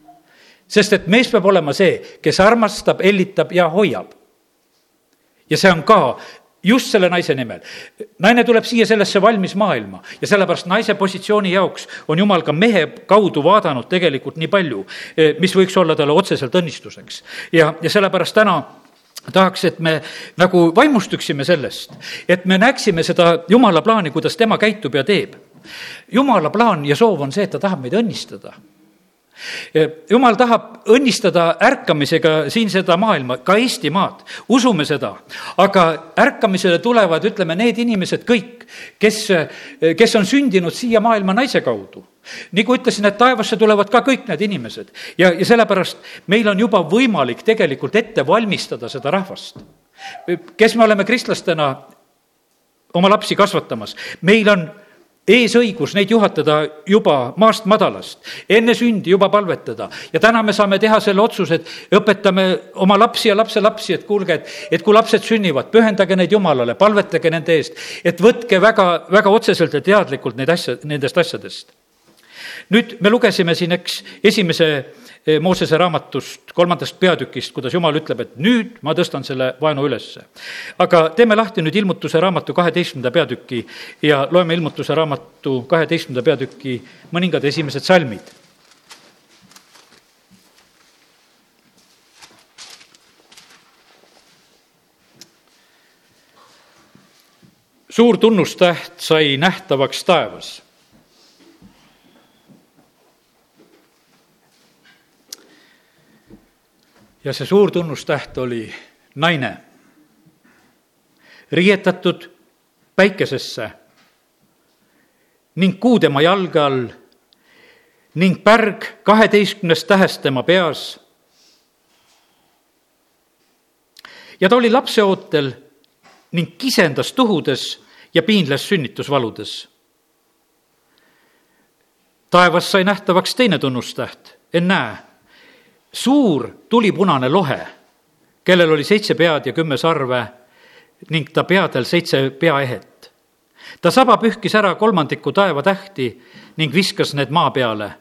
sest et mees peab olema see, kes armastab, hellitab ja hoiab. ja see on ka just selle naise nimel. naine tuleb siia sellesse valmis maailma ja sellepärast naise positsiooni jaoks on jumal ka mehe kaudu vaadanud tegelikult nii palju, eh, mis võiks olla talle otseselt õnnistuseks. ja, ja sellepärast täna tahaks, et me nagu vaimustuksime sellest, et me näeksime seda jumala plaani, kuidas tema käitub ja teeb. jumala plaan ja soov on see, et ta tahab meid õnnistada jumal tahab õnnistada ärkamisega siin seda maailma, ka Eestimaad, usume seda. aga ärkamisele tulevad, ütleme, need inimesed kõik, kes, kes on sündinud siia maailma naise kaudu. nagu ütlesin, et taevasse tulevad ka kõik need inimesed ja, ja sellepärast meil on juba võimalik tegelikult ette valmistada seda rahvast. kes me oleme kristlastena oma lapsi kasvatamas, meil on eesõigus neid juhatada juba maast madalast, enne sündi juba palvetada. ja täna me saame teha selle otsuse, et õpetame oma lapsi ja lapselapsi, et kuulge, et, et kui lapsed sünnivad, pühendage neid Jumalale, palvetage nende eest, et võtke väga, väga otseselt ja teadlikult neid asja, nendest asjadest. nüüd me lugesime siin, eks, esimese Moosese raamatust, kolmandast peatükist, kuidas Jumal ütleb, et nüüd ma tõstan selle vaenu ülesse. aga teeme lahti nüüd ilmutuse raamatu kaheteistkümnenda peatüki ja loeme ilmutuse raamatu kaheteistkümnenda peatüki mõningad esimesed salmid suur tunnustäht sai nähtavaks taevas ja see suur tunnustäht oli naine, riietatud päikesesse ning kuu tema jalge all ning pärg kaheteistkümnest tähest tema peas. ja ta oli lapseootel ning kisendas tuhudes ja piinles sünnitusvaludes. taevas sai nähtavaks teine tunnustäht, ennäe suur tulipunane lohe, kellel oli seitse pead ja kümme sarve ning ta peadel seitse peaehet. ta saba pühkis ära kolmandiku taevatähti ning viskas need maa peale.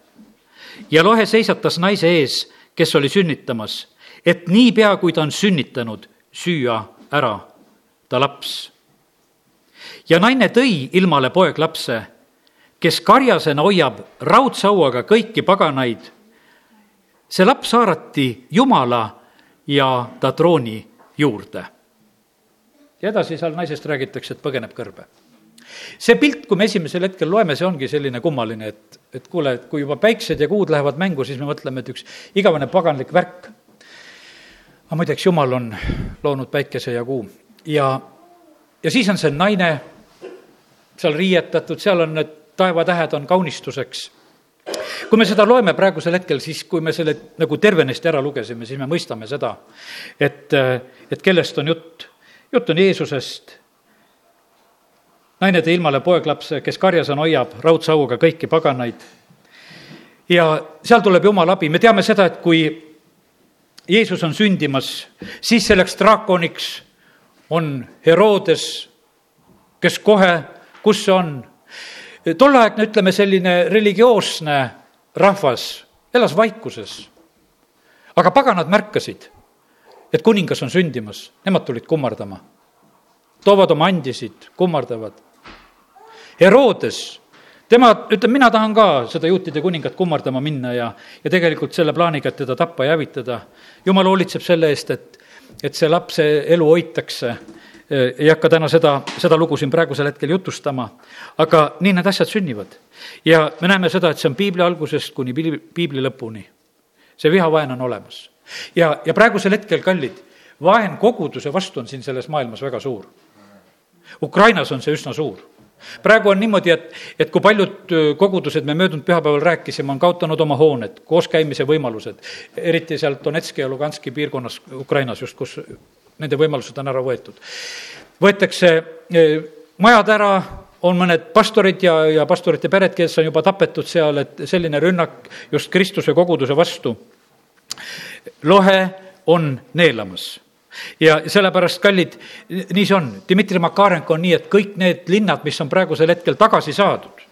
ja lohe seisatas naise ees, kes oli sünnitamas, et niipea, kui ta on sünnitanud, süüa ära ta laps. ja naine tõi ilmale poeglapse, kes karjasena hoiab raudsauaga kõiki paganaid. See laps haarati Jumala ja ta trooni juurde. ja edasi seal naisest räägitakse, et põgeneb kõrbe see pilt, kui me esimesel hetkel loeme, see ongi selline kummaline, et, et kuule, et kui juba päiksed ja kuud lähevad mängu, siis me mõtleme, et üks igavene paganlik värk. aga muideks, Jumal on loonud päikese ja kuu ja, ja siis on see naine seal riietatud, seal on need taevatähed on kaunistuseks. Kui me seda loeme praegusel hetkel, siis kui me selle nagu tervenesti ära lugesime, siis me mõistame seda, et, et kellest on jutt. jutt on Jeesusest naine tõi ilmale poeglapse, kes karjas on, hoiab raudse auga kõiki paganaid. ja seal tuleb Jumala abi, me teame seda, et kui Jeesus on sündimas, siis selleks draakoniks on Herodes, kes kohe, kus see on? Tolleaegne, ütleme, selline religioosne rahvas elas vaikuses. aga paganad märkasid, et kuningas on sündimas, nemad tulid kummardama. toovad oma andisid, kummardavad. Herodes, tema ütleb, mina tahan ka seda juutide kuningat kummardama minna ja, ja tegelikult selle plaaniga, et teda tappa ja hävitada. jumal hoolitseb selle eest, et, et see lapse elu hoitakse. Ei hakka täna seda, seda lugu siin praegusel hetkel jutustama, aga nii need asjad sünnivad. ja me näeme seda, et see on piibli algusest kuni piibli, piibli lõpuni. see vihavaen on olemas. ja, ja praegusel hetkel, kallid, vaen koguduse vastu on siin selles maailmas väga suur. Ukrainas on see üsna suur praegu on niimoodi, et, et kui paljud kogudused, me möödunud pühapäeval rääkisime, on kaotanud oma hooned, kooskäimise võimalused, eriti seal Donetski ja Luganski piirkonnas Ukrainas just, kus nende võimalused on ära võetud. võetakse majad ära, on mõned pastorid ja, ja pastorite pered, kes on juba tapetud seal, et selline rünnak just Kristuse koguduse vastu. lohe on neelamas ja sellepärast, kallid, nii see on. Dmitri Makarenko on nii, et kõik need linnad, mis on praegusel hetkel tagasi saadud,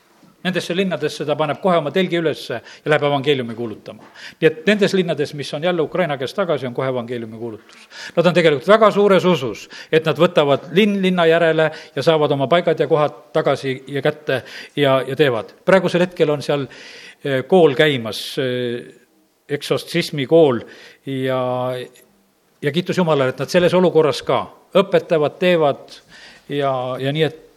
nendesse linnadesse ta paneb kohe oma telgi ülesse ja läheb evangeeliumi kuulutama. nii et nendes linnades, mis on jälle Ukraina käest tagasi, on kohe evangeeliumi kuulutus. Nad on tegelikult väga suures usus, et nad võtavad linn linna järele ja saavad oma paigad ja kohad tagasi ja kätte ja, ja teevad. praegusel hetkel on seal eh, kool käimas, eh, eksotsismi kool ja, ja kiitus Jumalale, et nad selles olukorras ka õpetavad, teevad ja, ja nii, et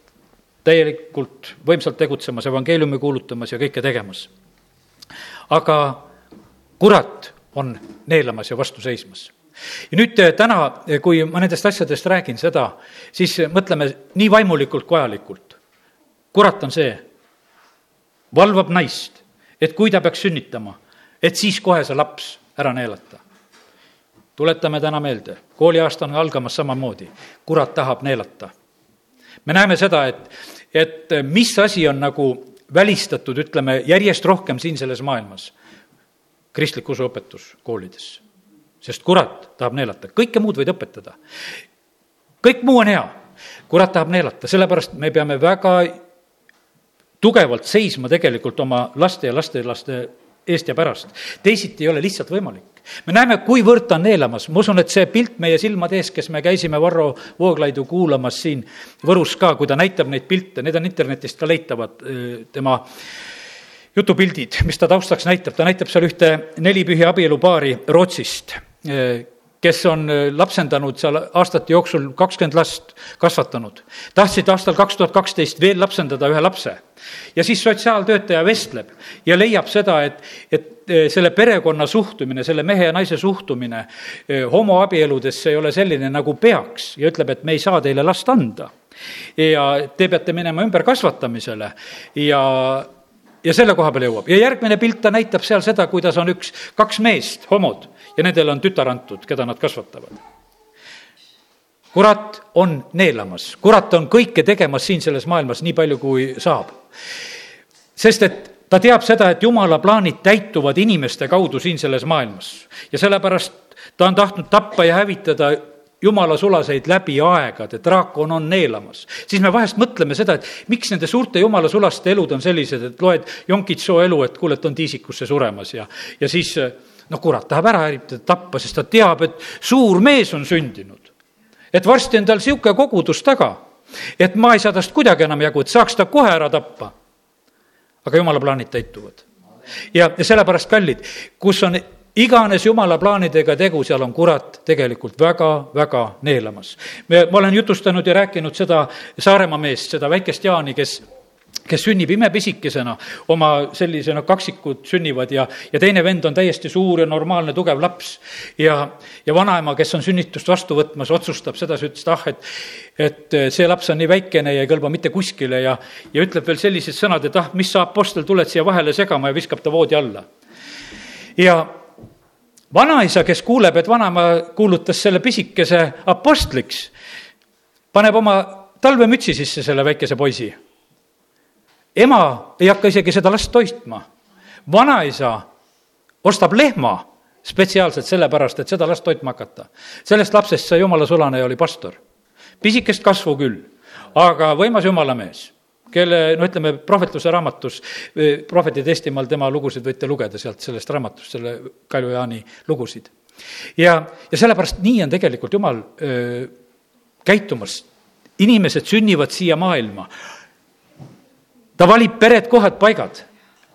täielikult võimsalt tegutsemas, evangeeliumi kuulutamas ja kõike tegemas. aga kurat on neelamas ja vastu seismas. ja nüüd eh, täna, eh, kui ma nendest asjadest räägin seda, siis mõtleme nii vaimulikult kui ajalikult. kurat on see, valvab naist, et kui ta peaks sünnitama, et siis kohe see laps ära neelata tuletame täna meelde, kooliaasta on algamas samamoodi, kurat tahab neelata. Me näeme seda, et, et mis asi on nagu välistatud, ütleme, järjest rohkem siin selles maailmas, kristlik usuõpetus koolides. sest kurat tahab neelata, kõike muud võid õpetada. kõik muu on hea, kurat tahab neelata, sellepärast me peame väga tugevalt seisma tegelikult oma laste ja lastelaste eest ja pärast. teisiti ei ole lihtsalt võimalik me näeme, kuivõrd ta on neelamas, ma usun, et see pilt meie silmade ees, kes me käisime Varro Vooglaidu kuulamas siin Võrus ka, kui ta näitab neid pilte, need on internetist ka leitavad, tema jutupildid, mis ta taustaks näitab, ta näitab seal ühte nelipühi abielupaari Rootsist kes on lapsendanud seal aastate jooksul kakskümmend last kasvatanud. tahtsid aastal kaks tuhat kaksteist veel lapsendada ühe lapse. ja siis sotsiaaltöötaja vestleb ja leiab seda, et, et Eh, selle perekonna suhtumine, selle mehe ja naise suhtumine eh, homoabieludesse ei ole selline, nagu peaks ja ütleb, et me ei saa teile last anda. ja te peate minema ümberkasvatamisele ja ja selle koha peale jõuab ja järgmine pilt, ta näitab seal seda, kuidas on üks, kaks meest, homod, ja nendel on tütar antud, keda nad kasvatavad. kurat on neelamas, kurat on kõike tegemas siin selles maailmas nii palju, kui saab. sest et ta teab seda, et jumala plaanid täituvad inimeste kaudu siin selles maailmas ja sellepärast ta on tahtnud tappa ja hävitada jumala sulaseid läbi aegade, draakon on neelamas. siis me vahest mõtleme seda, et miks nende suurte jumala sulaste elud on sellised, et loed Jonkitsoo elu, et kuule, et on tiisikusse suremas ja, ja siis noh, kurat tahab ära hävitada, tappa, sest ta teab, et suur mees on sündinud. et varsti on tal niisugune kogudus taga et ma ei saa tast kuidagi enam jagu, et saaks ta kohe ära tappa. aga jumala plaanid täituvad. ja, ja sellepärast, kallid, kus on iganes jumala plaanidega tegu, seal on kurat tegelikult väga-väga neelamas. me, ma olen jutustanud ja rääkinud seda Saaremaa meest, seda väikest Jaani, kes kes sünnib imepisikesena, oma sellisena kaksikud sünnivad ja, ja teine vend on täiesti suur ja normaalne tugev laps. ja, ja vanaema, kes on sünnitust vastu võtmas, otsustab sedasi, ütles, et ah, et, et see laps on nii väikene ja ei kõlba mitte kuskile ja, ja ütleb veel sellised sõnad, et ah, mis sa, Apostel, tuled siia vahele segama ja viskab ta voodi alla. ja vanaisa, kes kuuleb, et vanaema kuulutas selle pisikese apostliksi, paneb oma talvemütsi sisse selle väikese poisi ema ei hakka isegi seda last toitma. vanaisa ostab lehma spetsiaalselt sellepärast, et seda last toitma hakata. sellest lapsest sai jumala sulane ja oli pastor. pisikest kasvu küll, aga võimas jumala mees kelle, no ütleme, prohvetluse raamatus, prohvetid Eestimaal, tema lugusid võite lugeda sealt sellest raamatust, selle Kalju Jaani lugusid. ja, ja sellepärast nii on tegelikult Jumal öö, käitumas. inimesed sünnivad siia maailma, ta valib pered, kohad, paigad,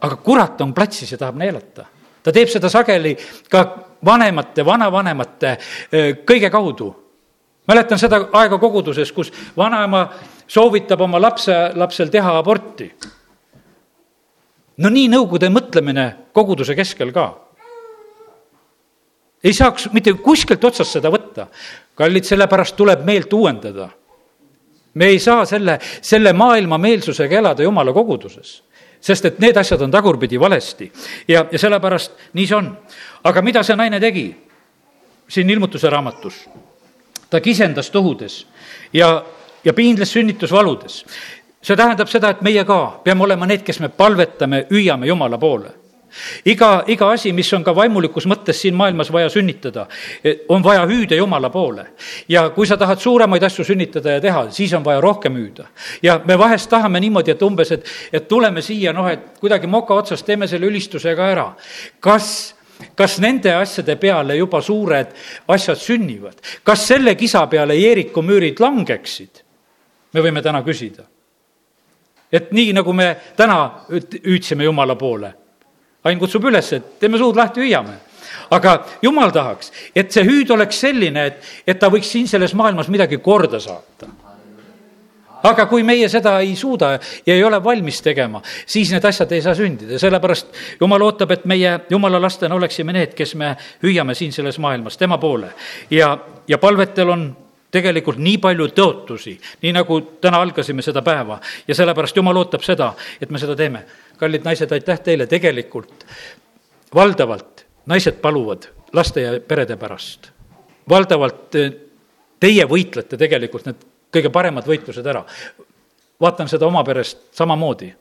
aga kurat on platsis ja tahab neelata. ta teeb seda sageli ka vanemate, vanavanemate kõige kaudu. Mäletan seda aega koguduses, kus vanaema soovitab oma lapse, lapsel teha aborti. no nii Nõukogude mõtlemine koguduse keskel ka. ei saaks mitte kuskilt otsast seda võtta. kallid, sellepärast tuleb meelt uuendada me ei saa selle, selle maailma meelsusega elada jumala koguduses sest et need asjad on tagurpidi valesti ja, ja sellepärast nii see on. aga mida see naine tegi siin ilmutuse raamatus? Ta kisendas tohudes ja, ja piinles sünnitusvaludes. see tähendab seda, et meie ka peame olema need, kes me palvetame, hüüame Jumala poole iga, iga asi, mis on ka vaimulikus mõttes siin maailmas vaja sünnitada, eh, on vaja hüüda Jumala poole. ja kui sa tahad suuremaid asju sünnitada ja teha, siis on vaja rohkem hüüda. ja me vahest tahame niimoodi, et umbes, et, et tuleme siia, noh, et kuidagi moka otsast teeme selle ülistuse ka ära. kas kas nende asjade peale juba suured asjad sünnivad? kas selle kisa peale Jeeriku müürid langeksid? me võime täna küsida. et nii, nagu me täna hüüdsime Jumala poole, Ain kutsub üles, et teeme suud lahti, hüüame aga jumal tahaks, et see hüüd oleks selline, et, et ta võiks siin selles maailmas midagi korda saata. Aga kui meie seda ei suuda ja ei ole valmis tegema, siis need asjad ei saa sündida, sellepärast jumal ootab, et meie jumala lastena oleksime need, kes me hüüame siin selles maailmas tema poole. ja, ja palvetel on tegelikult nii palju tõotusi, nii nagu täna algasime seda päeva ja sellepärast jumal ootab seda, et me seda teeme kallid naised, aitäh teile, tegelikult valdavalt naised paluvad laste ja perede pärast. valdavalt eh, teie võitlete tegelikult need kõige paremad võitlused ära. vaatan seda oma perest samamoodi.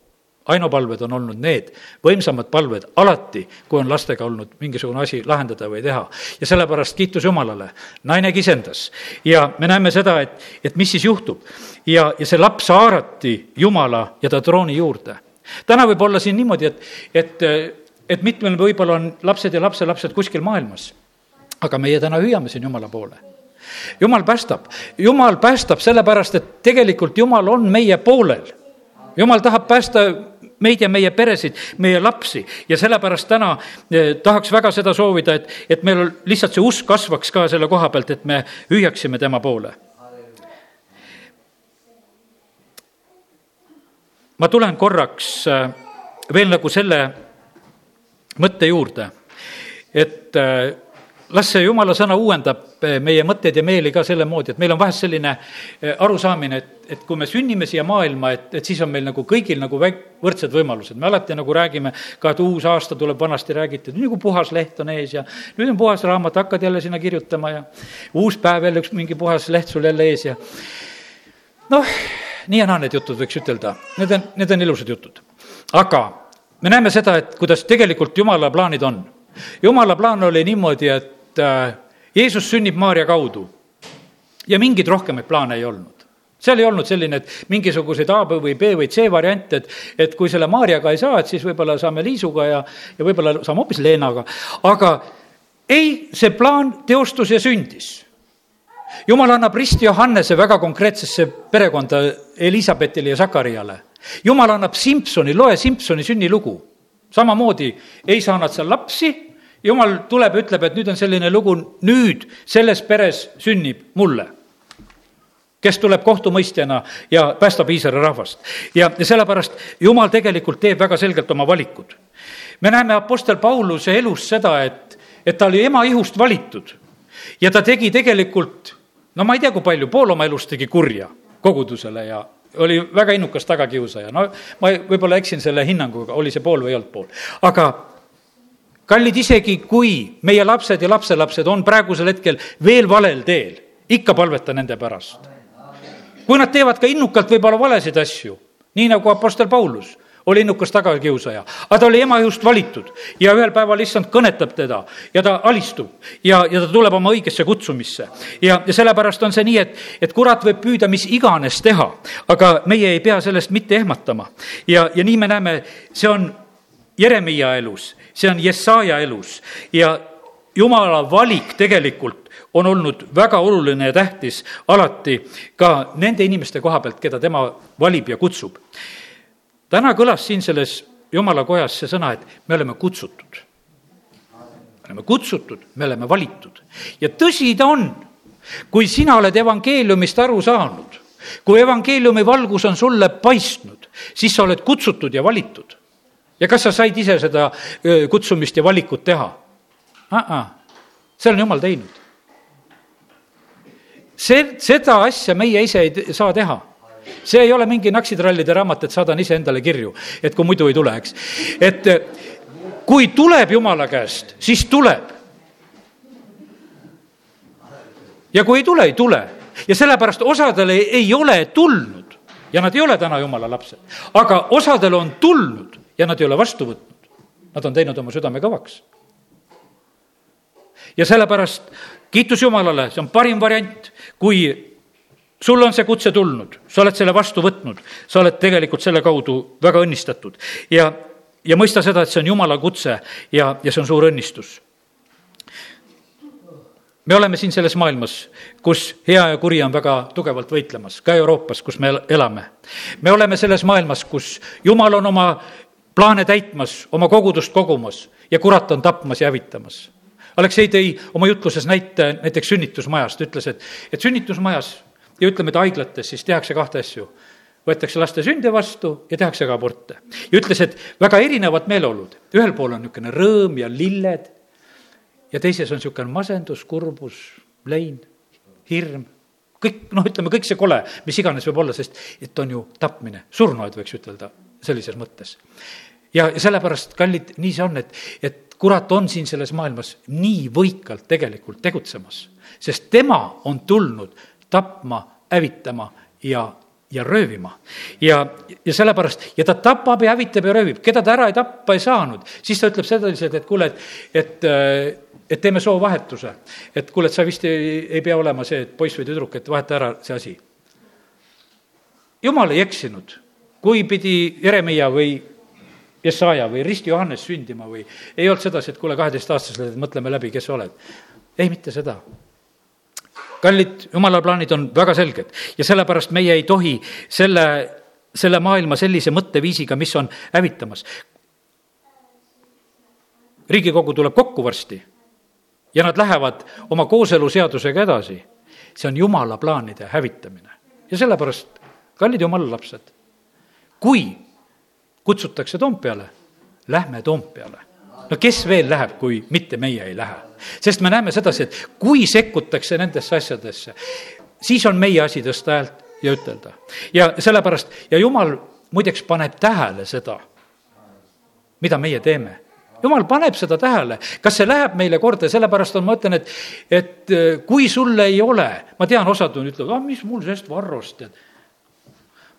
ainupalved on olnud need võimsamad palved alati, kui on lastega olnud mingisugune asi lahendada või teha. ja sellepärast kiitus Jumalale, naine kisendas ja me näeme seda, et, et mis siis juhtub. ja, ja see laps haarati Jumala ja ta trooni juurde täna võib olla siin niimoodi, et, et, et mitmel võib-olla on lapsed ja lapselapsed kuskil maailmas. aga meie täna hüüame siin Jumala poole jumal päästab, jumal päästab sellepärast, et tegelikult Jumal on meie poolel. jumal tahab päästa meid ja meie peresid, meie lapsi. Ja sellepärast täna eh, tahaks väga seda soovida, et, et meil lihtsalt see usk kasvaks ka selle koha pealt, et me hüüaksime tema poole. Ma tulen korraks äh, veel nagu selle mõtte juurde, et äh, las see jumala sõna uuendab äh, meie mõtteid ja meeli ka selle moodi, et meil on vahest selline arusaamine, et, et kui me sünnime siia maailma, et, et siis on meil nagu kõigil nagu väik-, võrdsed võimalused. me alati nagu räägime ka, et uus aasta tuleb, vanasti räägiti, et nagu puhas leht on ees ja nüüd on puhas raamat, hakkad jälle sinna kirjutama ja uus päev jälle, üks mingi puhas leht sul jälle ees ja noh nii ja naa need jutud, võiks ütelda, need on, need on ilusad jutud. aga me näeme seda, et kuidas tegelikult jumala plaanid on. jumala plaan oli niimoodi, et äh, Jeesus sünnib Maarja kaudu ja mingeid rohkemaid plaane ei olnud seal ei olnud selline, et mingisuguseid A või B või C variante, et, et kui selle Maarjaga ei saa, et siis võib-olla saame Liisuga ja, ja võib-olla saame hoopis Leenaga. aga ei, see plaan teostus ja sündis. jumal annab risti Johannese väga konkreetsesse perekonda Elizabethile ja Sakariale. jumal annab Simsoni, loe Simsoni sünnilugu. samamoodi ei saa nad seal lapsi, jumal tuleb ütleb, et nüüd on selline lugu, nüüd selles peres sünnib mulle kes tuleb kohtumõistjana ja päästab Iisraeli rahvast. ja sellepärast Jumal tegelikult teeb väga selgelt oma valikud. me näeme Apostel Pauluse elus seda, et, et ta oli ema ihust valitud ja ta tegi tegelikult no ma ei tea, kui palju, pool oma elust tegi kurja kogudusele ja oli väga innukas tagakiusaja, no ma võib-olla eksin selle hinnanguga, oli see pool või ei olnud pool, aga kallid, isegi kui meie lapsed ja lapselapsed on praegusel hetkel veel valel teel, ikka palveta nende pärast. kui nad teevad ka innukalt võib-olla valesid asju, nii nagu Apostel Paulus oli innukas tagakiusaja, aga ta oli ema just valitud ja ühel päeval issand kõnetab teda ja ta alistub ja, ja ta tuleb oma õigesse kutsumisse. ja, ja sellepärast on see nii, et, et kurat võib püüda mis iganes teha, aga meie ei pea sellest mitte ehmatama. ja, ja nii me näeme, see on Jeremiia elus, see on Jesaja elus ja jumala valik tegelikult on olnud väga oluline ja tähtis alati ka nende inimeste koha pealt, keda tema valib ja kutsub täna kõlas siin selles jumala kojas see sõna, et me oleme kutsutud. me oleme kutsutud, me oleme valitud ja tõsi ta on, kui sina oled evangeeliumist aru saanud, kui evangeeliumi valgus on sulle paistnud, siis sa oled kutsutud ja valitud. Ja kas sa said ise seda kutsumist ja valikut teha? selle on jumal teinud. see, seda asja meie ise ei saa teha see ei ole mingi naksitrallide raamat, et saadan ise endale kirju, et kui muidu ei tule, eks. et kui tuleb Jumala käest, siis tuleb. ja kui ei tule, ei tule. ja sellepärast osadele ei ole tulnud ja nad ei ole täna Jumala lapsed. aga osadele on tulnud ja nad ei ole vastu võtnud. Nad on teinud oma südame kõvaks. ja sellepärast kiitus Jumalale, see on parim variant, kui sul on see kutse tulnud, sa oled selle vastu võtnud, sa oled tegelikult selle kaudu väga õnnistatud ja, ja mõista seda, et see on jumala kutse ja, ja see on suur õnnistus. me oleme siin selles maailmas, kus hea ja kuri on väga tugevalt võitlemas, ka Euroopas, kus me elame. me oleme selles maailmas, kus jumal on oma plaane täitmas, oma kogudust kogumas ja kurat on tapmas ja hävitamas. Aleksei tõi oma jutluses näite näiteks sünnitusmajast, ütles, et, et sünnitusmajas ja ütleme, et haiglates siis tehakse kahte asju. võetakse laste sünde vastu ja tehakse ka aborte. ja ütles, et väga erinevad meeleolud, ühel pool on niisugune rõõm ja lilled ja teises on niisugune masendus, kurbus, lein, hirm, kõik, noh, ütleme kõik see kole, mis iganes võib olla, sest et on ju tapmine, surnuaed võiks ütelda sellises mõttes. ja, sellepärast, kallid, nii see on, et, et kurat on siin selles maailmas nii võikalt tegelikult tegutsemas, sest tema on tulnud tapma, hävitama ja, ja röövima. ja, ja sellepärast, ja ta tapab ja hävitab ja röövib, keda ta ära ei tappa ei saanud, siis ta ütleb sedaliselt, et kuule, et, et äh, et teeme soovahetuse. et kuule, et sa vist ei, ei pea olema see, et poiss või tüdruk, et vaheta ära see asi. jumal ei eksinud, kui pidi Jeremiah või Jesaja või Risti Johannes sündima või ei olnud sedasi, et kuule, kaheteistaastasele, mõtleme läbi, kes sa oled. ei, mitte seda kallid, jumala plaanid on väga selged ja sellepärast meie ei tohi selle, selle maailma sellise mõtteviisiga, mis on hävitamas. riigikogu tuleb kokku varsti ja nad lähevad oma kooseluseadusega edasi. see on jumala plaanide hävitamine ja sellepärast, kallid jumala lapsed, kui kutsutakse Toompeale, lähme Toompeale no kes veel läheb, kui mitte meie ei lähe? sest me näeme sedasi, et kui sekkutakse nendesse asjadesse, siis on meie asi tõsta häält ja ütelda. ja sellepärast, ja jumal muideks paneb tähele seda, mida meie teeme jumal paneb seda tähele, kas see läheb meile korda sellepärast on, ma ütlen, et, et äh, kui sul ei ole, ma tean, osad on, ütlevad, ah, mis mul sellest varrost, tead.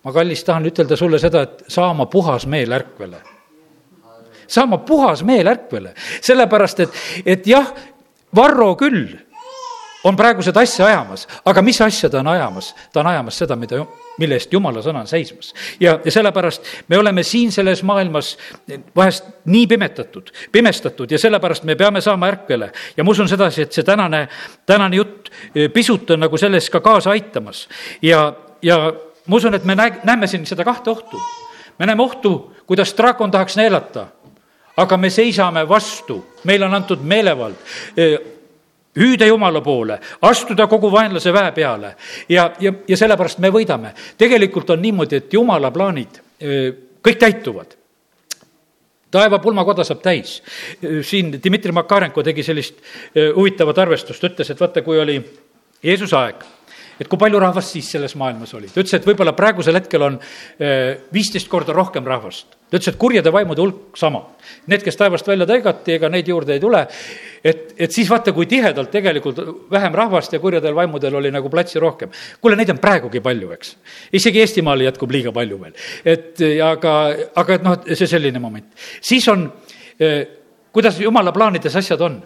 Ma, kallis, tahan ütelda sulle seda, et saa oma puhas meel ärkvele saama puhas meel ärkvele. sellepärast, et, et jah, Varro küll on praegu seda asja ajamas, aga mis asja ta on ajamas? ta on ajamas seda, mida, mille eest jumala sõna on seismas. ja, ja sellepärast me oleme siin selles maailmas vahest nii pimetatud, pimestatud ja sellepärast me peame saama ärkvele. ja ma usun sedasi, et see tänane, tänane jutt pisut on nagu selles ka kaasa aitamas. ja, ja ma usun, et me näe-, näeme siin seda kahte ohtu. me näeme ohtu, kuidas draakon tahaks neelata, aga me seisame vastu, meile on antud meelevald hüüda Jumala poole, astuda kogu vaenlase väe peale ja, ja, ja sellepärast me võidame. tegelikult on niimoodi, et Jumala plaanid kõik täituvad taeva pulmakoda saab täis. siin Dmitri Makarenko tegi sellist huvitavat arvestust, ütles, et vaata, kui oli Jeesuse aeg et kui palju rahvast siis selles maailmas oli. ta ütles, et võib-olla praegusel hetkel on eh, viisteist korda rohkem rahvast. ta ütles, et kurjade vaimude hulk sama. Need, kes taevast välja taigati, ega neid juurde ei tule. et, et siis vaata, kui tihedalt tegelikult vähem rahvast ja kurjadel vaimudel oli nagu platsi rohkem. kuule, neid on praegugi palju, eks. isegi Eestimaal jätkub liiga palju veel. et aga, aga et noh, see selline moment. siis on, eh, kuidas jumala plaanides asjad on.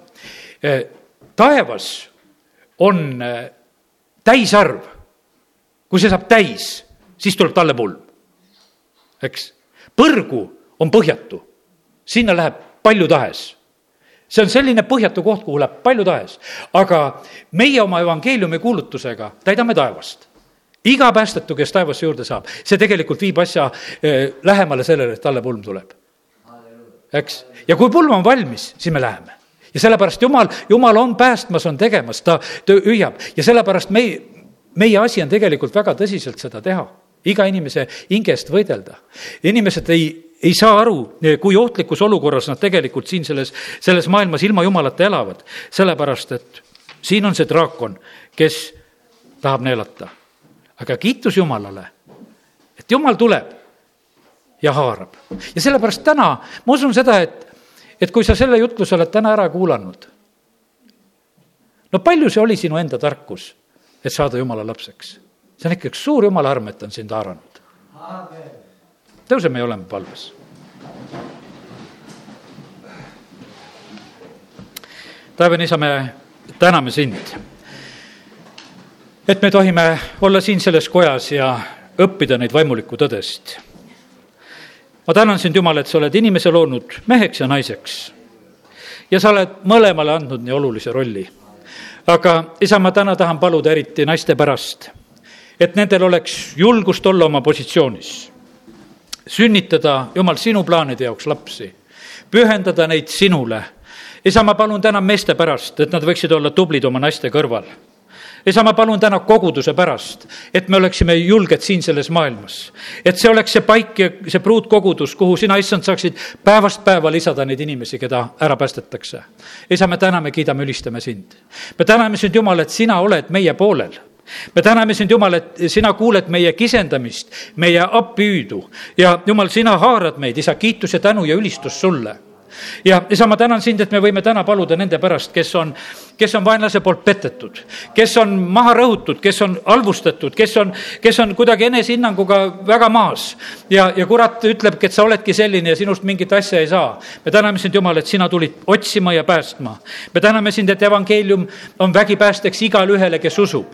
Eh, taevas on täisarv, kui see saab täis, siis tuleb talle pulm. eks, põrgu on põhjatu, sinna läheb palju tahes see on selline põhjatu koht, kuhu läheb palju tahes. aga meie oma evangeeliumi kuulutusega täidame taevast. iga päästetu, kes taevasse juurde saab, see tegelikult viib asja eh, lähemale sellele, et talle pulm tuleb. eks, ja kui pulm on valmis, siis me läheme ja sellepärast Jumal, Jumal on päästmas, on tegemas, ta, ta hüüab ja sellepärast meie, meie asi on tegelikult väga tõsiselt seda teha iga inimese hingest võidelda. inimesed ei, ei saa aru, kui ohtlikus olukorras nad tegelikult siin selles, selles maailmas ilma jumalata elavad, sellepärast et siin on see draakon, kes tahab neelata. aga kiitus Jumalale, et Jumal tuleb ja haarab. ja sellepärast täna ma usun seda, et et kui sa selle jutluse oled täna ära kuulanud, no palju see oli sinu enda tarkus, et saada jumala lapseks? see on ikka üks suur jumala arm, et on sind haaranud. tõuseme ja oleme palves. taevane isa, me täname sind, et me tohime olla siin selles kojas ja õppida neid vaimulikku tõdest ma tänan sind, Jumal, et sa oled inimese loonud meheks ja naiseks. ja sa oled mõlemale andnud nii olulise rolli. aga isa, ma täna tahan paluda eriti naiste pärast, et nendel oleks julgust olla oma positsioonis. sünnitada, Jumal, sinu plaanide jaoks lapsi, pühendada neid sinule. isa, ma palun täna meeste pärast, et nad võiksid olla tublid oma naiste kõrval isa, ma palun täna koguduse pärast, et me oleksime julged siin selles maailmas. et see oleks see paik ja see pruutkogudus, kuhu sina, issand, saaksid päevast päeva lisada neid inimesi, keda ära päästetakse. isa, me täname, kiidame, ülistame sind. me täname sind, Jumal, et sina oled meie poolel me täname sind, Jumal, et sina kuuled meie kisendamist, meie appihüüdu ja Jumal, sina haarad meid, isa, kiitus ja tänu ja ülistus sulle ja isa, ma tänan sind, et me võime täna paluda nende pärast, kes on kes on vaenlase poolt petetud, kes on maha rõhutud, kes on halvustatud, kes on, kes on kuidagi enesehinnanguga väga maas. ja, ja kurat ütlebki, et sa oledki selline ja sinust mingit asja ei saa. me täname sind, Jumal, et sina tulid otsima ja päästma. me täname sind, et evangeelium on vägipäästeks igale ühele, kes usub.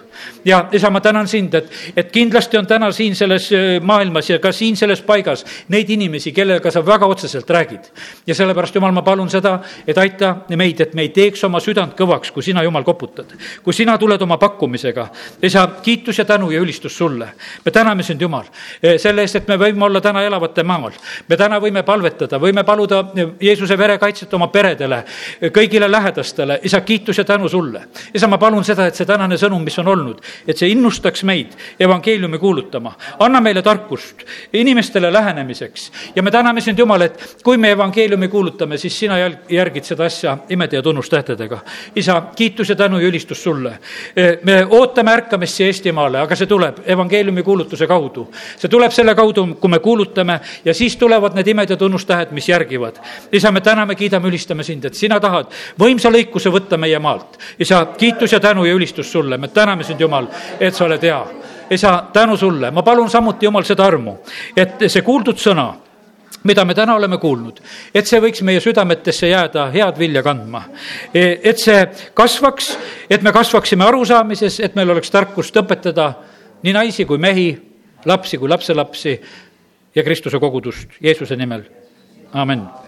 ja isa, ma tänan sind, et, et kindlasti on täna siin selles äh, maailmas ja ka siin selles paigas neid inimesi, kellega sa väga otseselt räägid. ja sellepärast, Jumal, ma palun seda, et aita meid, et me ei teeks oma südant kõvaks kui sina, Jumal, koputad. kui sina tuled oma pakkumisega, isa, kiitus ja tänu ja ülistus sulle. me täname sind, Jumal, eh, selle eest, et me võime olla täna elavate maal. me täna võime palvetada, võime paluda eh, Jeesuse vere kaitset oma peredele, eh, kõigile lähedastele, isa, kiitus ja tänu sulle. isa, ma palun seda, et see tänane sõnum, mis on olnud, et see innustaks meid evangeeliumi kuulutama. anna meile tarkust inimestele lähenemiseks ja me täname sind, Jumal, et kui me evangeeliumi kuulutame, siis sina järgid seda asja imede ja tunnustähtedega. isa, kiitus ja tänu ja ülistus sulle. E, me ootame ärkamist siia Eestimaale, aga see tuleb evangeeliumi kuulutuse kaudu. see tuleb selle kaudu, kui me kuulutame ja siis tulevad need imed ja tunnustähed, mis järgivad. isa, me täname, kiidame, ülistame sind, et sina tahad võimsa lõikuse võtta meie maalt. isa, kiitus ja tänu ja ülistus sulle, me täname sind, Jumal, et sa oled hea isa, tänu sulle, ma palun samuti, Jumal, seda armu, et see kuuldud sõna mida me täna oleme kuulnud, et see võiks meie südametesse jääda head vilja kandma. et see kasvaks, et me kasvaksime arusaamises, et meil oleks tarkust õpetada nii naisi kui mehi, lapsi kui lapselapsi ja Kristuse kogudust Jeesuse nimel, amin